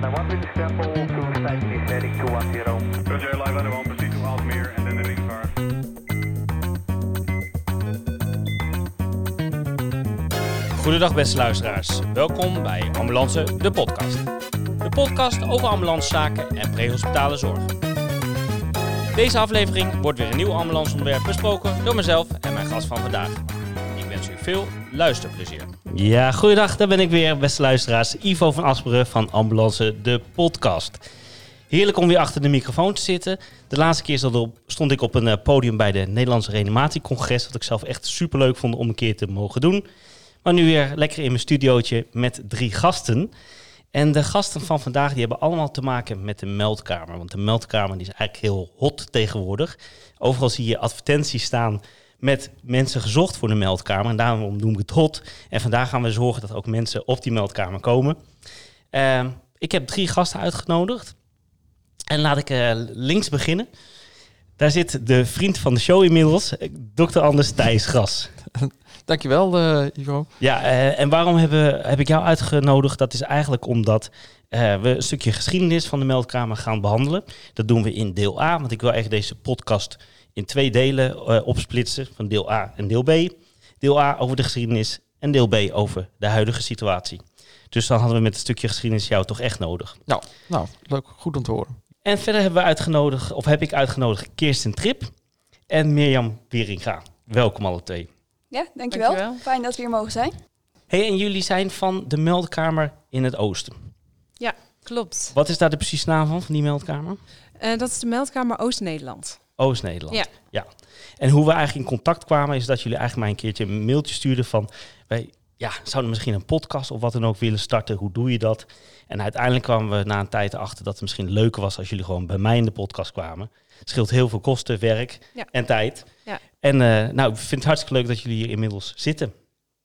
to slightly heading to 10. Roger, live out of one, proceed to Almere and then the ring car. Goedendag beste luisteraars. Welkom bij Ambulance, de podcast. De podcast over ambulancezaken en prehospitale zorg. Deze aflevering wordt weer een nieuw ambulanceonderwerp besproken door mezelf en mijn gast van vandaag. Veel luisterplezier. Ja, goedendag, daar ben ik weer, beste luisteraars. Ivo van Asperen van Ambulance, de podcast. Heerlijk om weer achter de microfoon te zitten. De laatste keer stond ik op een eh, podium bij de Nederlandse Reanimatiecongres. Wat ik zelf echt super leuk vond om een keer te mogen doen. Maar nu weer lekker in mijn studiootje met drie gasten. En de gasten van vandaag die hebben allemaal te maken met de meldkamer. Want de meldkamer die is eigenlijk heel hot tegenwoordig. Overal zie je advertenties staan met mensen gezocht voor de meldkamer. En daarom noem ik het hot. En vandaag gaan we zorgen dat ook mensen op die meldkamer komen. Ehm, ik heb drie gasten uitgenodigd. En laat ik eh, links beginnen. Daar zit de vriend van de show inmiddels, eh, Dr. Anders Thijs Gras. Dankjewel, eh Ivo. Ja, en waarom hebben, heb ik jou uitgenodigd? Dat is eigenlijk omdat we een stukje geschiedenis van de meldkamer gaan behandelen. Dat doen we in deel A, want ik wil eigenlijk deze podcast in twee delen eh, opsplitsen, van deel A en deel B. Deel A over de geschiedenis en deel B over de huidige situatie. Dus dan hadden we met een stukje geschiedenis jou toch echt nodig. Nou, nou, leuk, goed om te horen. En verder hebben we uitgenodigd, of heb ik uitgenodigd, Kirsten Trip en Mirjam Wieringa. Welkom alle twee. Ja, dankjewel. Dankjewel. Fijn dat we hier mogen zijn. Hey, en jullie zijn van de meldkamer in het oosten. Klopt. Wat is daar de precies naam van, van die meldkamer? Eh, dat is de meldkamer Oost-Nederland. Oost-Nederland. Ja. En hoe we eigenlijk in contact kwamen, is dat jullie eigenlijk mij een keertje een mailtje stuurden van... Wij ja, zouden misschien een podcast of wat dan ook willen starten. Hoe doe je dat? En uiteindelijk kwamen we na een tijd achter dat het misschien leuker was als jullie gewoon bij mij in de podcast kwamen. Het scheelt heel veel kosten, werk Ja. en tijd. Ja. En eh, nou, ik vind het hartstikke leuk dat jullie hier inmiddels zitten.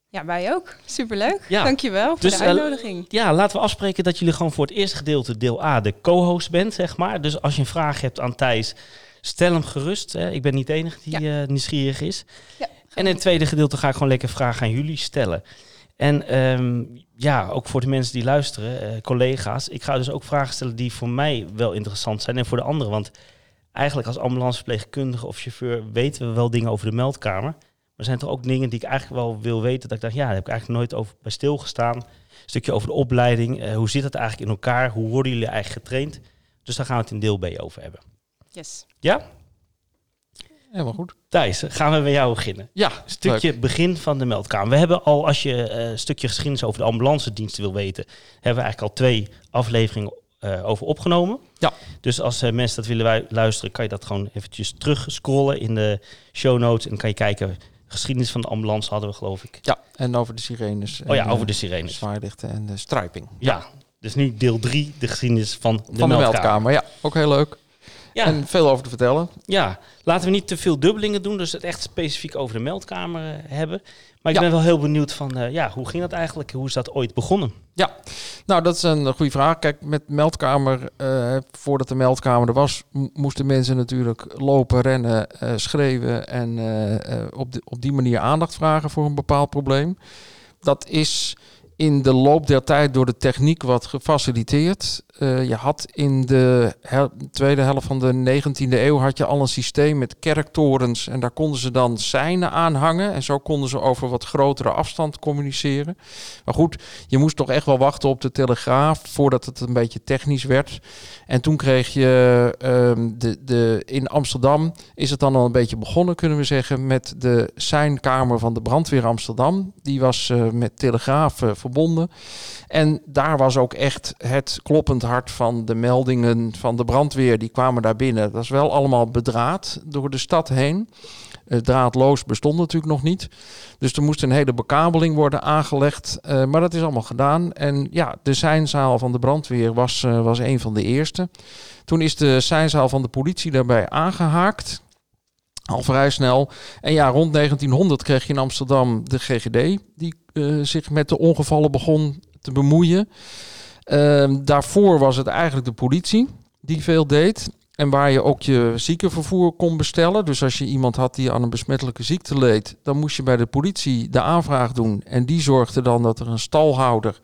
Ja, wij ook. Superleuk. Ja. Dankjewel voor Dus, de eh, uitnodiging. Ja, laten we afspreken dat jullie gewoon voor het eerste gedeelte, deel A, de co-host bent, zeg maar. Dus als je een vraag hebt aan Thijs, stel hem gerust. Hè. Ik ben niet de enige die eh, nieuwsgierig is. Ja, En in het tweede gedeelte ga ik gewoon lekker vragen aan jullie stellen. En ehm, ja, ook voor de mensen die luisteren, eh, collega's. Ik ga dus ook vragen stellen die voor mij wel interessant zijn en voor de anderen. Want eigenlijk als ambulanceverpleegkundige of chauffeur weten we wel dingen over de meldkamer. Maar zijn er ook dingen die ik eigenlijk wel wil weten. Dat ik dacht, ja, daar heb ik eigenlijk nooit over bij stilgestaan. Een stukje over de opleiding. eh, hoe zit het eigenlijk in elkaar? Hoe worden jullie eigenlijk getraind? Dus daar gaan we het in deel B over hebben. Yes. Ja? Helemaal goed. Thijs, gaan we met jou beginnen. Ja, Stukje begin van de meldkamer. We hebben al, als je eh, een stukje geschiedenis over de ambulance diensten wil weten, hebben we eigenlijk al twee afleveringen eh, over opgenomen. Ja. Dus als eh, mensen dat willen wij- luisteren, kan je dat gewoon eventjes terug scrollen in de show notes. En dan kan je kijken, geschiedenis van de ambulance hadden we geloof ik. Ja, en over de sirenes. Oh ja, over de sirenes. Zwaailichten en de striping. Ja, dus nu deel 3, de geschiedenis van de, Van de meldkamer. meldkamer, ja. Ook heel leuk. Ja, En veel over te vertellen. ja, laten we niet te veel dubbelingen doen, dus het echt specifiek over de meldkamer eh, hebben. Maar ik Ja. ben wel heel benieuwd van, eh, ja, hoe ging dat eigenlijk? Hoe is dat ooit begonnen? Nou, dat is een goede vraag. Kijk, met meldkamer, eh, voordat de meldkamer er was, moesten mensen natuurlijk lopen, rennen, eh, schreeuwen en op, de, op die manier aandacht vragen voor een bepaald probleem. Dat is in de loop der tijd door de techniek wat gefaciliteerd. Eh, je had in de tweede helft van de 19e eeuw had je al een systeem met kerktorens en daar konden ze dan seinen aan hangen en zo konden ze over wat grotere afstand communiceren. Maar goed, je moest toch echt wel wachten op de telegraaf voordat het een beetje technisch werd. En toen kreeg je ehm, de, de, in Amsterdam is het dan al een beetje begonnen, kunnen we zeggen, met de seinkamer van de brandweer Amsterdam. Die was eh, met telegraaf eh, verbonden. En daar was ook echt het kloppend hart van de meldingen van de brandweer. Die kwamen daar binnen. Dat was wel allemaal bedraad door de stad heen. Eh, draadloos bestond natuurlijk nog niet. Dus er moest een hele bekabeling worden aangelegd. eh, maar dat is allemaal gedaan. En ja, de seinzaal van de brandweer was, eh, was een van de eerste. Toen is de seinzaal van de politie daarbij aangehaakt. Al vrij snel. En ja, rond 1900 kreeg je in Amsterdam de GGD, die eh, zich met de ongevallen begon te bemoeien. Ehm, daarvoor was het eigenlijk de politie die veel deed. En waar je ook je ziekenvervoer kon bestellen. Dus als je iemand had die aan een besmettelijke ziekte leed, dan moest je bij de politie de aanvraag doen. En die zorgde dan dat er een stalhouder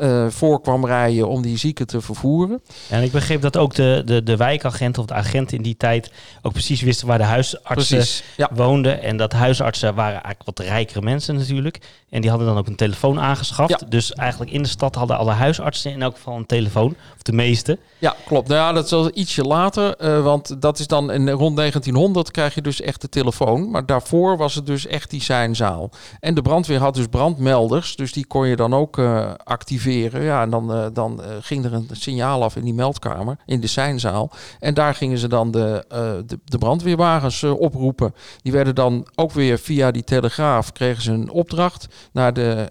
eh, voor kwam rijden om die zieken te vervoeren. En ik begreep dat ook de, de, de wijkagenten of de agenten in die tijd ook precies wisten waar de huisartsen Precies. Ja. woonden. En dat huisartsen waren eigenlijk wat rijkere mensen natuurlijk. En die hadden dan ook een telefoon aangeschaft. Ja. Dus eigenlijk in de stad hadden alle huisartsen in elk geval een telefoon. Of de meeste. Ja, klopt. Nou ja, dat is wel ietsje later. eh, want dat is dan in, rond 1900 krijg je dus echt de telefoon. Maar daarvoor was het dus echt die seinzaal. En de brandweer had dus brandmelders. Dus die kon je dan ook eh, activeren. Ja, en dan, eh, dan eh, ging er een signaal af in die meldkamer. In de seinzaal. En daar gingen ze dan de, eh, de, de brandweerwagens oproepen. Die werden dan ook weer via die telegraaf kregen ze een opdracht naar de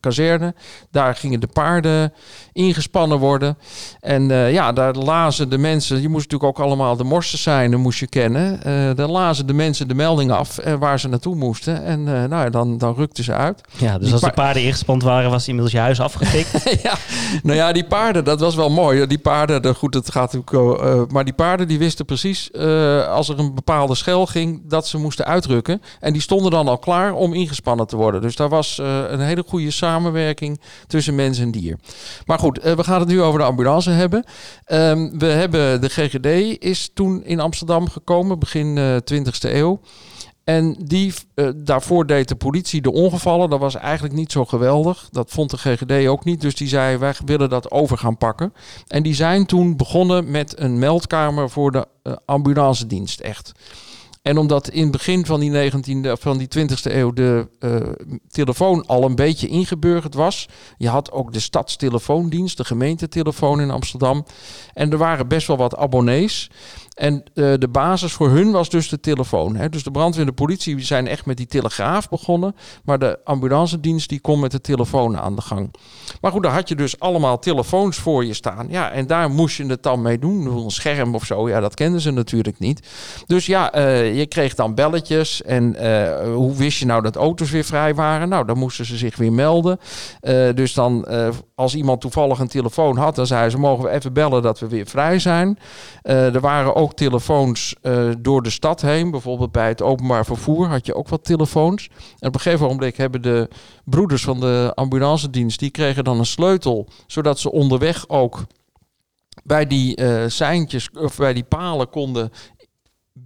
kazerne. Daar gingen de paarden ingespannen worden. En ja, daar lazen de mensen, je moest natuurlijk ook allemaal de morsenseinen moest je kennen. Daar lazen de mensen de melding af waar ze naartoe moesten. En nou ja, dan, dan rukten ze uit. Ja, dus Die als de pa- paarden ingespand waren, was inmiddels huis afgetikt. ja, nou ja, die paarden, dat was wel mooi. Die paarden, de- goed, het gaat natuurlijk. eh, maar die paarden die wisten precies eh, als er een bepaalde schel ging dat ze moesten uitrukken. En die stonden dan al klaar om ingespannen te worden. Dus daar was eh, een hele goede samenwerking tussen mens en dier. Maar goed, we gaan het nu over de ambulance hebben. Ehm, we hebben de GGD is toen in Amsterdam gekomen, begin eh 20e eeuw. En die, eh, daarvoor deed de politie de ongevallen. Dat was eigenlijk niet zo geweldig. Dat vond de GGD ook niet. Dus die zei, wij willen dat over gaan pakken. En die zijn toen begonnen met een meldkamer voor de eh, ambulance dienst, echt. En omdat in het begin van die 19e, of van die 20e eeuw de eh, telefoon al een beetje ingeburgerd was. Je had ook de stadstelefoondienst, de gemeentetelefoon in Amsterdam. En er waren best wel wat abonnees. En eh, de basis voor hun was dus de telefoon. Hè. Dus de brandweer en de politie zijn echt met die telegraaf begonnen. Maar de ambulancedienst die kon met de telefoon aan de gang. Maar goed, daar had je dus allemaal telefoons voor je staan. Ja, en daar moest je het dan mee doen. Een scherm of zo, ja, dat kenden ze natuurlijk niet. Dus ja, eh, je kreeg dan belletjes. En eh, hoe wist je nou dat auto's weer vrij waren? Nou, dan moesten ze zich weer melden. Dus dan, als iemand toevallig een telefoon had, dan zeiden ze: mogen we even bellen dat we weer vrij zijn. Er waren ook telefoons eh, door de stad heen. Bijvoorbeeld bij het openbaar vervoer had je ook wat telefoons. En op een gegeven moment hebben de broeders van de ambulancedienst... die kregen dan een sleutel, zodat ze onderweg ook bij die seintjes of bij die palen konden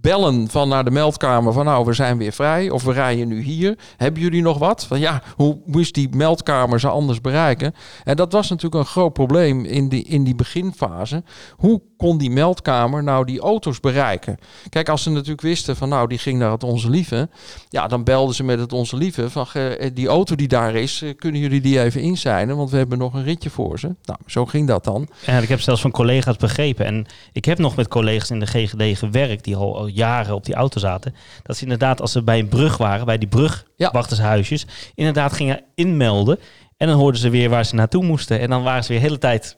bellen van naar de meldkamer van nou we zijn weer vrij of we rijden nu hier. Hebben jullie nog wat? Van ja hoe moest die meldkamer ze anders bereiken? En dat was natuurlijk een groot probleem in die in die beginfase. Hoe kon die meldkamer nou die auto's bereiken? Kijk als ze natuurlijk wisten van nou die ging naar het onze lieve ja dan belden ze met het onze lieve van eh, die auto die daar is eh, kunnen jullie die even inzijnen want we hebben nog een ritje voor ze. Nou zo ging dat dan. En ik heb zelfs van collega's begrepen. En ik heb nog met collega's in de GGD gewerkt die al, al jaren op die auto zaten. Dat ze inderdaad, als ze bij een brug waren, bij die brugwachtershuisjes, inderdaad gingen inmelden. En dan hoorden ze weer waar ze naartoe moesten. En dan waren ze weer de hele tijd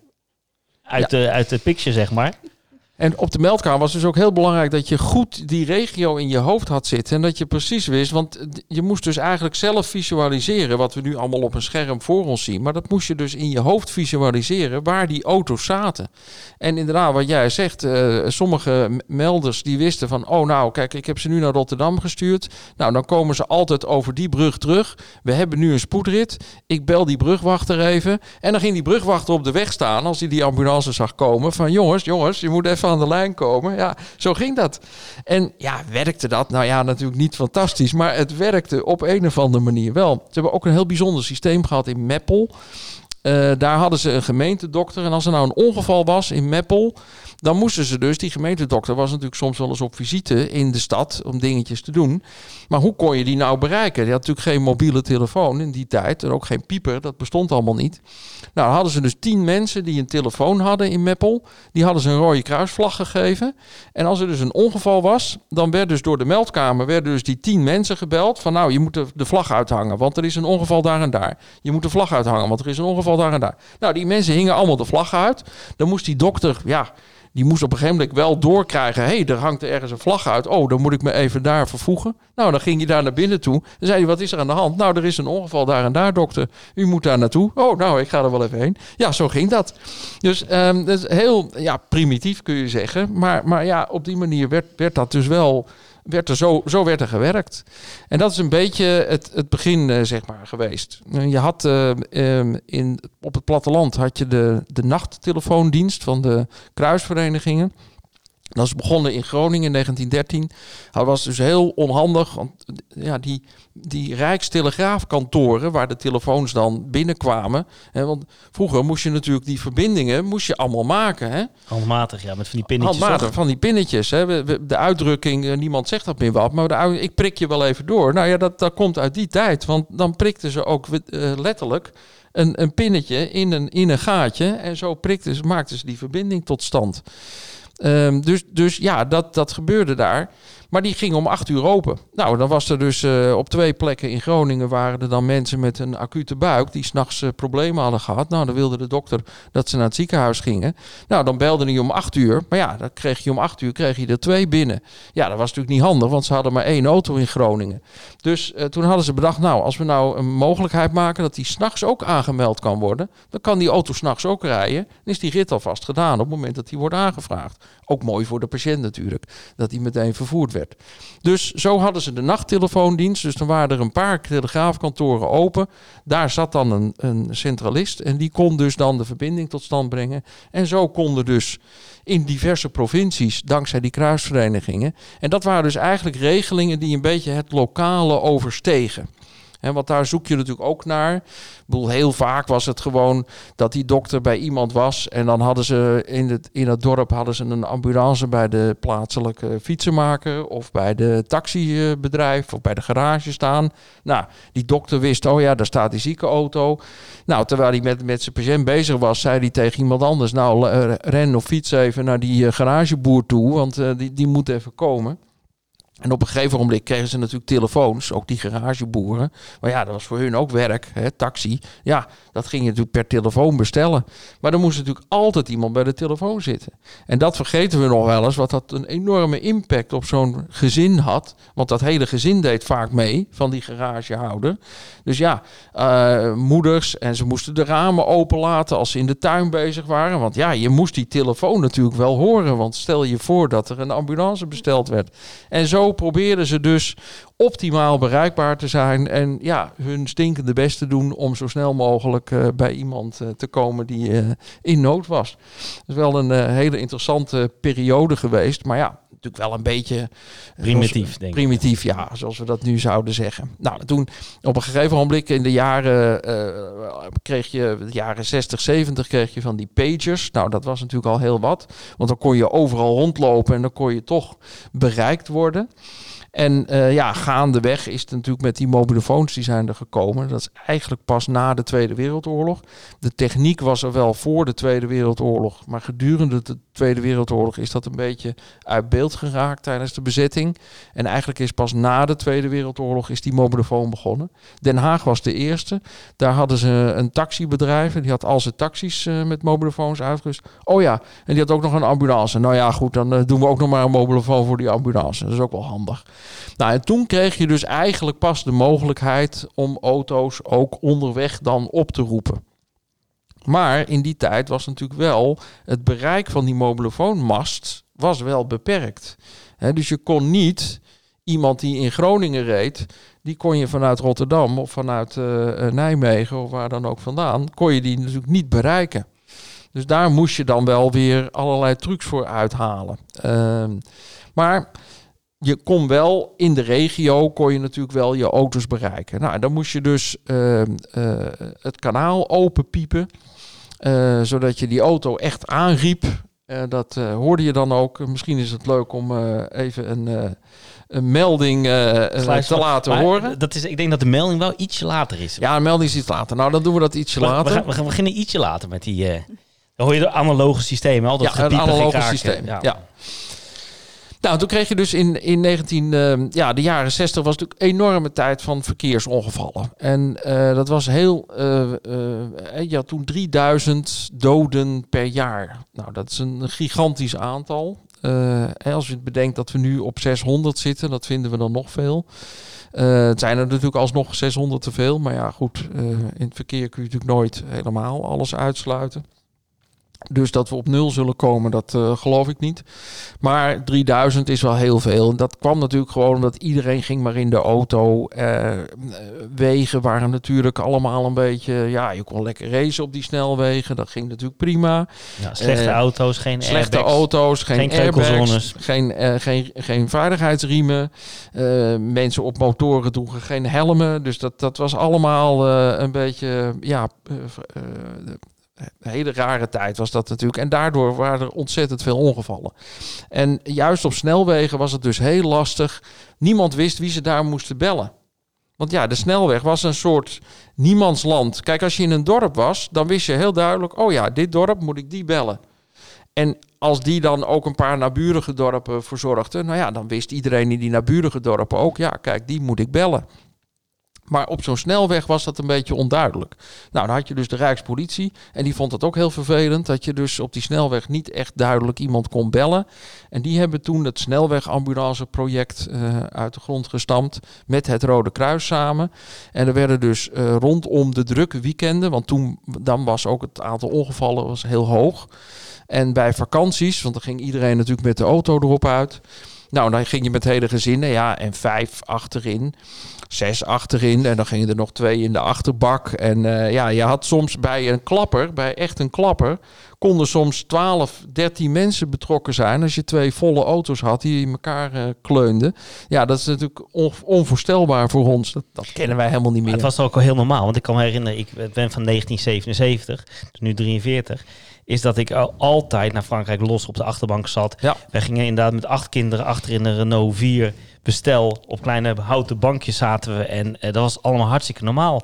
uit, de, uit de picture, zeg maar. En op de meldkamer was dus ook heel belangrijk dat je goed die regio in je hoofd had zitten. En dat je precies wist, want je moest dus eigenlijk zelf visualiseren wat we nu allemaal op een scherm voor ons zien. Maar dat moest je dus in je hoofd visualiseren waar die auto's zaten. En inderdaad, wat jij zegt, eh, sommige melders die wisten van, oh nou kijk, ik heb ze nu naar Rotterdam gestuurd. Nou, dan komen ze altijd over die brug terug. We hebben nu een spoedrit. Ik bel die brugwachter even. En dan ging die brugwachter op de weg staan als hij die ambulance zag komen. Van jongens, jongens, je moet even aan de lijn komen. Ja, zo ging dat. En ja, werkte dat? Nou ja, natuurlijk niet fantastisch. Maar het werkte op een of andere manier wel. Ze hebben ook een heel bijzonder systeem gehad in Meppel. Eh, daar hadden ze een gemeentedokter. En als er nou een ongeval was in Meppel, dan moesten ze dus, die gemeentedokter was natuurlijk soms wel eens op visite in de stad om dingetjes te doen. Maar hoe kon je die nou bereiken? Die had natuurlijk geen mobiele telefoon in die tijd en ook geen pieper, dat bestond allemaal niet. Nou, hadden ze dus tien mensen die een telefoon hadden in Meppel. Die hadden ze een rode kruisvlag gegeven. En als er dus een ongeval was, dan werd dus door de meldkamer werden dus die tien mensen gebeld van nou, je moet de, de vlag uithangen, want er is een ongeval daar en daar. Je moet de vlag uithangen, want er is een ongeval daar en daar. Nou, die mensen hingen allemaal de vlag uit. Dan moest die dokter, ja, die moest op een gegeven moment wel doorkrijgen. Hé, hey, er hangt er ergens een vlag uit. Oh, dan moet ik me even daar vervoegen. Nou, dan ging je daar naar binnen toe. Dan zei hij, wat is er aan de hand? Nou, er is een ongeval daar en daar, dokter. U moet daar naartoe. Oh, nou, ik ga er wel even heen. Ja, zo ging dat. Dus ehm, dat is heel ja, primitief, kun je zeggen. Maar, maar ja, op die manier werd, werd dat dus wel werd er zo, zo werd er gewerkt. En dat is een beetje het, het begin, eh, zeg maar, geweest. En Je had eh, ehm, in, op het platteland had je de, de nachttelefoondienst van de kruisverenigingen. Dat is begonnen in Groningen in 1913. Dat was dus heel onhandig. Want ja, die, die Rijkstelegraafkantoren, waar de telefoons dan binnenkwamen. Hè, want vroeger moest je natuurlijk die verbindingen moest je allemaal maken. Hè? Handmatig, ja, met van die pinnetjes. Handmatig, van die pinnetjes. Hè? We- we- De uitdrukking, eh, niemand zegt dat meer wat, maar de, ik prik je wel even door. Nou ja, dat, dat komt uit die tijd. Want dan prikten ze ook eh, letterlijk een, een pinnetje in een, in een gaatje. En zo prikten ze, maakten ze die verbinding tot stand. Ehm, dus, dus ja, dat, dat gebeurde daar. Maar die ging om acht uur open. Nou, dan was er dus eh, op twee plekken in Groningen waren er dan mensen met een acute buik die s'nachts nachts problemen hadden gehad. Nou, dan wilde de dokter dat ze naar het ziekenhuis gingen. Nou, dan belde hij om acht uur. Maar ja, dan kreeg je om acht uur kreeg je er twee binnen. Ja, dat was natuurlijk niet handig, want ze hadden maar één auto in Groningen. Dus eh, toen hadden ze bedacht, nou, als we nou een mogelijkheid maken dat die s'nachts ook aangemeld kan worden, dan kan die auto s'nachts ook rijden. Dan is die rit alvast gedaan op het moment dat die wordt aangevraagd. Ook mooi voor de patiënt natuurlijk, dat die meteen vervoerd werd. Dus zo hadden ze de nachttelefoondienst. Dus dan waren er een paar telegraafkantoren open. Daar zat dan een, een centralist en die kon dus dan de verbinding tot stand brengen. En zo konden dus in diverse provincies, dankzij die kruisverenigingen. En dat waren dus eigenlijk regelingen die een beetje het lokale overstegen. En want daar zoek je natuurlijk ook naar. Ik bedoel, heel vaak was het gewoon dat die dokter bij iemand was. En dan hadden ze in het, in het dorp hadden ze een ambulance bij de plaatselijke fietsenmaker. Of bij de taxibedrijf of bij de garage staan. Nou, die dokter wist, oh ja, daar staat die ziekenauto. Nou, terwijl hij met, met zijn patiënt bezig was, zei hij tegen iemand anders. Nou, eh, ren of fiets even naar die eh, garageboer toe, want eh, die, die moet even komen. En op een gegeven moment kregen ze natuurlijk telefoons, ook die garageboeren. Maar ja, dat was voor hun ook werk, hè, taxi. Ja, dat ging je natuurlijk per telefoon bestellen. Maar dan moest natuurlijk altijd iemand bij de telefoon zitten. En dat vergeten we nog wel eens, wat dat een enorme impact op zo'n gezin had. Want dat hele gezin deed vaak mee, van die garagehouder. Dus ja, eh, moeders en ze moesten de ramen openlaten als ze in de tuin bezig waren. Want ja, je moest die telefoon natuurlijk wel horen. Want stel je voor dat er een ambulance besteld werd. En zo probeerden ze dus optimaal bereikbaar te zijn. En ja, hun stinkende best te doen om zo snel mogelijk eh, bij iemand eh, te komen die eh, in nood was. Dat is wel een hele interessante periode geweest. Maar ja, natuurlijk wel een beetje... Primitief, zoals- denk ik. Primitief, ja, zoals we dat nu zouden zeggen. Nou, toen op een gegeven moment in de jaren kreeg je, de jaren 60, 70 kreeg je van die pagers. Nou, dat was natuurlijk al heel wat. Want dan kon je overal rondlopen en dan kon je toch bereikt worden. En eh, ja, gaandeweg is het natuurlijk met die mobielefoons die zijn er gekomen. Dat is eigenlijk pas na de Tweede Wereldoorlog. De techniek was er wel voor de Tweede Wereldoorlog. Maar gedurende de Tweede Wereldoorlog is dat een beetje uit beeld geraakt tijdens de bezetting. En eigenlijk is pas na de Tweede Wereldoorlog is die mobielefoon begonnen. Den Haag was de eerste. Daar hadden ze een taxibedrijf. En die had al zijn taxis eh, met mobielefoons uitgerust. Oh ja, en die had ook nog een ambulance. Nou ja, goed, dan eh, doen we ook nog maar een mobielefoon voor die ambulance. Dat is ook wel handig. Nou, en toen kreeg je dus eigenlijk pas de mogelijkheid om auto's ook onderweg dan op te roepen. Maar in die tijd was natuurlijk wel het bereik van die mobielefoonmast was wel beperkt. Dus je kon niet iemand die in Groningen reed, die kon je vanuit Rotterdam of vanuit eh, eh, Nijmegen of waar dan ook vandaan, kon je die natuurlijk niet bereiken. Dus daar moest je dan wel weer allerlei trucs voor uithalen. Ehm, maar je kon wel in de regio, kon je natuurlijk wel je auto's bereiken. Nou, dan moest je dus ehm, eh, het kanaal openpiepen, eh, zodat je die auto echt aanriep. Eh, dat hoorde je dan ook. Misschien is het leuk om even een, een melding Sluis te laten Maar horen. Dat is, ik denk dat de melding wel ietsje later is. Ja, een melding is iets later. Nou, dan doen we dat ietsje we, we later. gaan, we gaan beginnen ietsje later met die... dan hoor je de analoge systemen, al dat ja, het analoge systeem. Ja. Nou, toen kreeg je dus in, in 19, eh, ja, de jaren 60 was natuurlijk een enorme tijd van verkeersongevallen. En eh, dat was heel, eh, je had toen 3000 doden per jaar. Nou, dat is een gigantisch aantal. Als je bedenkt dat we nu op 600 zitten, dat vinden we dan nog veel. Het zijn er natuurlijk alsnog 600 te veel. Maar ja, goed, in het verkeer kun je natuurlijk nooit helemaal alles uitsluiten. Dus dat we op nul zullen komen, dat eh, geloof ik niet. Maar 3000 is wel heel veel. Dat kwam natuurlijk gewoon omdat iedereen ging maar in de auto. Eh, wegen waren natuurlijk allemaal een beetje... Ja, je kon lekker racen op die snelwegen. Dat ging natuurlijk prima. Ja, slechte Eh, auto's, geen Slechte airbags. auto's, geen, geen airbags, geen, geen, geen veiligheidsriemen. Mensen op motoren droegen geen helmen. Dus dat, dat was allemaal een beetje... Ja, een hele rare tijd was dat natuurlijk. En daardoor waren er ontzettend veel ongevallen. En juist op snelwegen was het dus heel lastig. Niemand wist wie ze daar moesten bellen. Want ja, de snelweg was een soort niemandsland. Kijk, als je in een dorp was, dan wist je heel duidelijk... oh ja, dit dorp moet ik die bellen. En als die dan ook een paar naburige dorpen verzorgde... nou ja, dan wist iedereen in die naburige dorpen ook... ja, kijk, die moet ik bellen. Maar op zo'n snelweg was dat een beetje onduidelijk. Nou, dan had je dus de Rijkspolitie. En die vond het ook heel vervelend dat je dus op die snelweg niet echt duidelijk iemand kon bellen. En die hebben toen het snelwegambulanceproject eh uit de grond gestampt met het Rode Kruis samen. En er werden dus eh, rondom de drukke weekenden, want toen dan was ook het aantal ongevallen was heel hoog. En bij vakanties, want dan ging iedereen natuurlijk met de auto erop uit. Nou, dan ging je met hele gezinnen, ja, en vijf achterin, zes achterin. En dan gingen er nog twee in de achterbak. En eh, ja, je had soms bij een klapper, bij echt een klapper, konden soms 12, 13 mensen betrokken zijn. Als je twee volle auto's had die in elkaar eh, kleunden. Ja, dat is natuurlijk on- onvoorstelbaar voor ons. Dat, dat kennen wij helemaal niet Maar meer. het was ook al heel normaal, want ik kan me herinneren, ik ben van 1977, dus nu 43, is dat ik al altijd naar Frankrijk los op de achterbank zat. Ja. Wij gingen inderdaad met acht kinderen achter in een Renault 4 bestel. Op kleine houten bankjes zaten we en eh, dat was allemaal hartstikke normaal.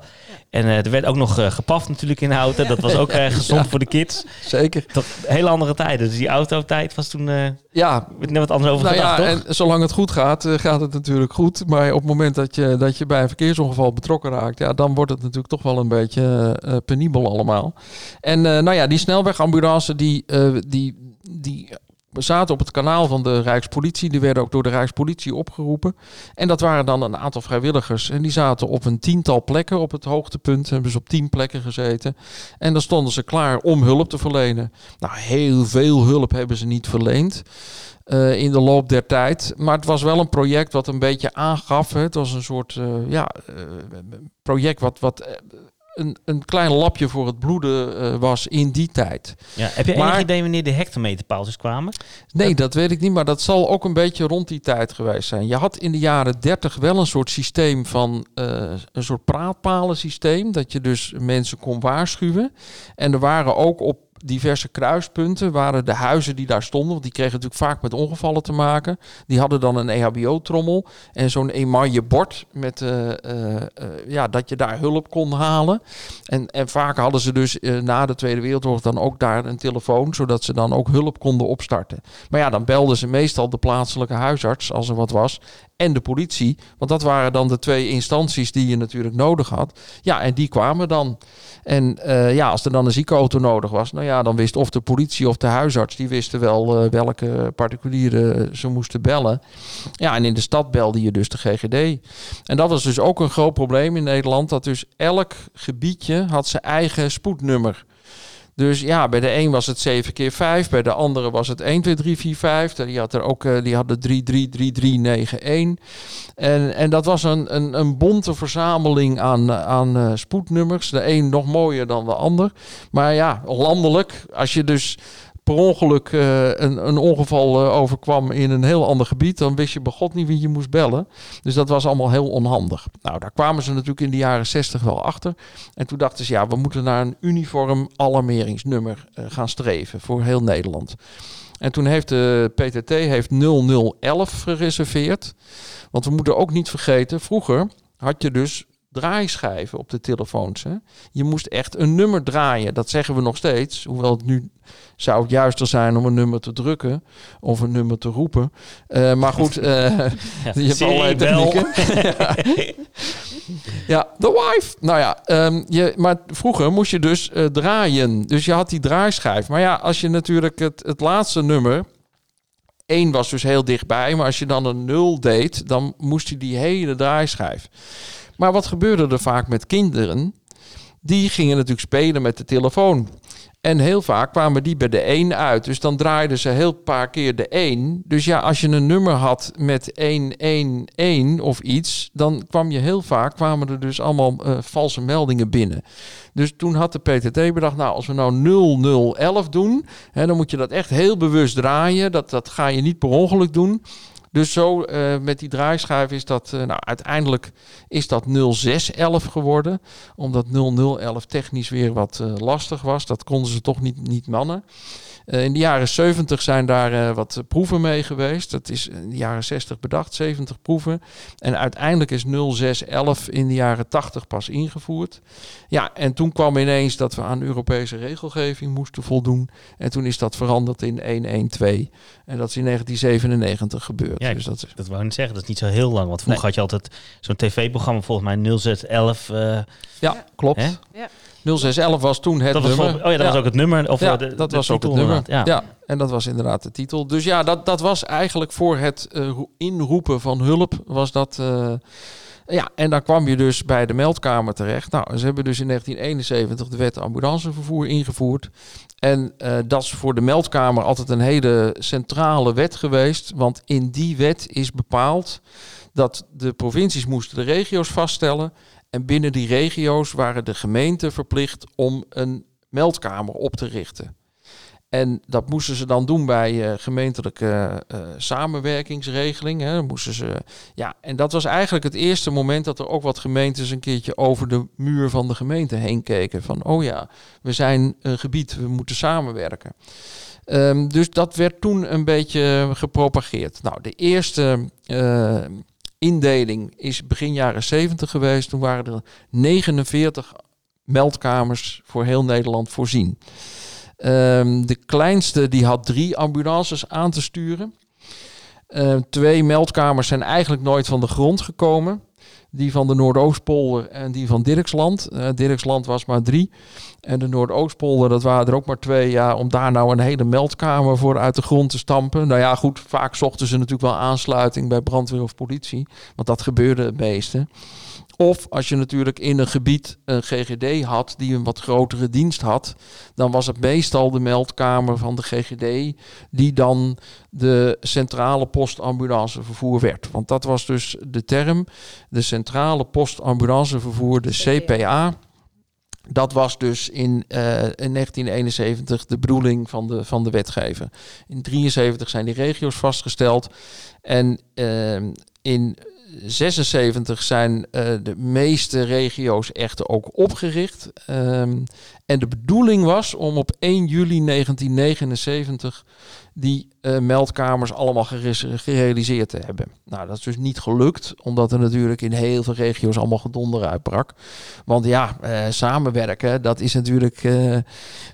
En eh, er werd ook nog eh, gepaft natuurlijk in de auto. Dat was ook eh, gezond voor de kids. Zeker. Dat, hele andere tijden. Dus die autotijd was toen eh Ja, net wat anders over nou gedacht, ja, toch? en zolang het goed gaat, gaat het natuurlijk goed. Maar op het moment dat je, dat je bij een verkeersongeval betrokken raakt, ja, dan wordt het natuurlijk toch wel een beetje penibel allemaal. En eh, nou ja, die snelwegambulance, die, eh, die, die zaten op het kanaal van de Rijkspolitie. Die werden ook door de Rijkspolitie opgeroepen. En dat waren dan een aantal vrijwilligers. En die zaten op een tiental plekken op het hoogtepunt. Hebben ze op tien plekken gezeten. En dan stonden ze klaar om hulp te verlenen. Nou, heel veel hulp hebben ze niet verleend. eh, in de loop der tijd. Maar het was wel een project wat een beetje aangaf. Het was een soort eh, ja, eh, project wat, wat een, een klein lapje voor het bloeden eh, was in die tijd. Ja. Heb je maar- enig idee wanneer de hectometerpaaltjes kwamen? Nee, dat weet ik niet, maar dat zal ook een beetje rond die tijd geweest zijn. Je had in de jaren 30 wel een soort systeem van eh, een soort praatpalen systeem, dat je dus mensen kon waarschuwen. En er waren ook op diverse kruispunten, waren de huizen die daar stonden, want die kregen natuurlijk vaak met ongevallen te maken. Die hadden dan een EHBO-trommel en zo'n emaille bord met eh, eh, eh, ja, dat je daar hulp kon halen. En, en vaak hadden ze dus na de Tweede Wereldoorlog dan ook daar een telefoon, zodat ze dan ook hulp konden opstarten. Maar ja, dan belden ze meestal de plaatselijke huisarts als er wat was. En de politie. Want dat waren dan de twee instanties die je natuurlijk nodig had. Ja, en die kwamen dan. En ja, als er dan een ziekenauto nodig was, nou ja, dan wist of de politie of de huisarts, die wisten wel eh, welke particulieren ze moesten bellen. Ja, en in de stad belde je dus de GGD. En dat was dus ook een groot probleem in Nederland, dat dus elk gebiedje had zijn eigen spoednummer. Dus ja, bij de een was het 7 keer 5, bij de andere was het 1, 2, 3, 4, 5. Die had er ook, eh, die hadden 3, 3, 3, 3, 9, 1. En, en dat was een, een, een bonte verzameling aan, aan eh, spoednummers. De een nog mooier dan de ander. Maar ja, landelijk, als je dus per ongeluk eh, een, een ongeval eh, overkwam in een heel ander gebied, dan wist je bij God niet wie je moest bellen. Dus dat was allemaal heel onhandig. Nou, daar kwamen ze natuurlijk in de jaren 60 wel achter. En toen dachten ze, ja, we moeten naar een uniform alarmeringsnummer eh, gaan streven voor heel Nederland. En toen heeft de PTT heeft 0011 gereserveerd. Want we moeten ook niet vergeten, vroeger had je dus draaischijven op de telefoons. Hè? Je moest echt een nummer draaien. Dat zeggen we nog steeds. Hoewel het nu zou het juister zijn om een nummer te drukken of een nummer te roepen. Eh, maar goed, eh, Ja. je hebt allerlei technieken. Ja, de wife. Nou ja, ehm, je, maar vroeger moest je dus eh, draaien. Dus je had die draaischijf. Maar ja, als je natuurlijk het, het laatste nummer... 1 was dus heel dichtbij, maar als je dan een 0 deed, dan moest je die hele draaischijf. Maar wat gebeurde er vaak met kinderen? die gingen natuurlijk spelen met de telefoon. En heel vaak kwamen die bij de 1 uit. Dus dan draaiden ze heel paar keer de 1. Dus ja, als je een nummer had met 111 of iets, dan kwam je heel vaak, kwamen er dus allemaal eh, valse meldingen binnen. Dus toen had de PTT bedacht, nou als we nou 0011 doen, hè, dan moet je dat echt heel bewust draaien. Dat, dat ga je niet per ongeluk doen. Dus zo eh, met die draaischijf is dat, eh, nou uiteindelijk is dat 0611 geworden. Omdat 0011 technisch weer wat eh, lastig was. Dat konden ze toch niet, niet mannen. Eh, in de jaren 70 zijn daar eh, wat proeven mee geweest. Dat is in de jaren 60 bedacht, 70 proeven. En uiteindelijk is 0611 in de jaren 80 pas ingevoerd. Ja, en toen kwam ineens dat we aan Europese regelgeving moesten voldoen. En toen is dat veranderd in 112. En dat is in 1997 gebeurd. Ja, dus dat is, Dat wou ik niet zeggen, dat is niet zo heel lang. Want vroeger had je altijd zo'n tv-programma, volgens mij 0611. eh ja, klopt. Hè? Ja. 0611 was toen het dat was nummer. volgens- oh ja, dat Ja. was ook het nummer. Of Ja, eh, de, dat de was ook het nummer. Ja. Ja. en dat was inderdaad de titel. Dus ja, dat, dat was eigenlijk voor het ro- inroepen van hulp was dat. eh, ja, en dan kwam je dus bij de meldkamer terecht. Nou, ze hebben dus in 1971 de wet ambulancevervoer ingevoerd. En dat is voor de meldkamer altijd een hele centrale wet geweest. Want in die wet is bepaald dat de provincies moesten de regio's vaststellen. En binnen die regio's waren de gemeenten verplicht om een meldkamer op te richten. En dat moesten ze dan doen bij eh, gemeentelijke eh, samenwerkingsregeling. Hè. Moesten ze, ja, en dat was eigenlijk het eerste moment dat er ook wat gemeentes een keertje over de muur van de gemeente heen keken. Van, oh ja, we zijn een gebied, we moeten samenwerken. Ehm, dus dat werd toen een beetje gepropageerd. Nou, de eerste eh, indeling is begin jaren 70 geweest. Toen waren er 49 meldkamers voor heel Nederland voorzien. Ehm, de kleinste die had drie ambulances aan te sturen. Ehm, twee meldkamers zijn eigenlijk nooit van de grond gekomen. Die van de Noordoostpolder en die van Dirksland. Eh Dirksland was maar drie. En de Noordoostpolder, dat waren er ook maar twee. Ja, om daar nou een hele meldkamer voor uit de grond te stampen. Nou ja, goed, vaak zochten ze natuurlijk wel aansluiting bij brandweer of politie. Want dat gebeurde het meeste. Of als je natuurlijk in een gebied een GGD had die een wat grotere dienst had, dan was het meestal de meldkamer van de GGD die dan de centrale postambulancevervoer werd. Want dat was dus de term, de centrale postambulancevervoer, de CPA. Dat was dus in, eh, in 1971 de bedoeling van de, van de wetgever. In 73 zijn die regio's vastgesteld. En ehm, in 76 zijn eh, de meeste regio's echter ook opgericht. Ehm, en de bedoeling was om op 1 juli 1979 die eh, meldkamers allemaal gere- gerealiseerd te hebben. Nou, dat is dus niet gelukt, omdat er natuurlijk in heel veel regio's allemaal gedonder uitbrak. Want ja, eh, samenwerken, dat is natuurlijk... eh,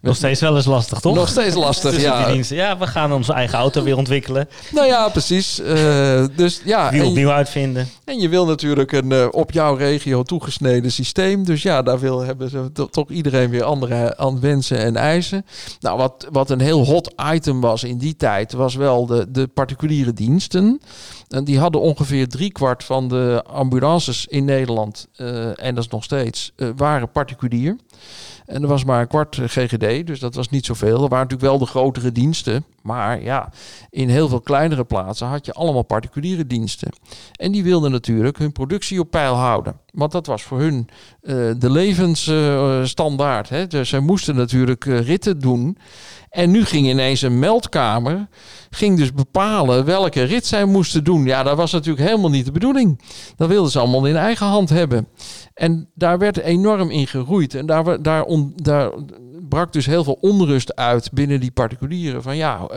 Nog steeds wel eens lastig, toch? Nog steeds lastig, die ja. Ja, we gaan onze eigen auto weer ontwikkelen. Nou ja, precies. Dus ja, Wiel en- opnieuw uitvinden. En je wil natuurlijk een op jouw regio toegesneden systeem. Dus ja, daar wil, hebben ze to- toch iedereen weer andere aan wensen en eisen. Nou, wat, wat een heel hot item was in die tijd, was wel de, de particuliere diensten. En die hadden ongeveer driekwart van de ambulances in Nederland, eh, en dat is nog steeds, eh, waren particulier. En er was maar een kwart eh, GGD, dus dat was niet zoveel. Er waren natuurlijk wel de grotere diensten. Maar ja, in heel veel kleinere plaatsen had je allemaal particuliere diensten. En die wilden natuurlijk hun productie op peil houden. Want dat was voor hun eh, de levensstandaard. hè. dus zij moesten natuurlijk eh, ritten doen. En nu ging ineens een meldkamer ging dus bepalen welke rit zij moesten doen. Ja, dat was natuurlijk helemaal niet de bedoeling. Dat wilden ze allemaal in eigen hand hebben. En daar werd enorm in geroeid. En daar, daar, on- daar brak dus heel veel onrust uit binnen die particulieren. Van ja,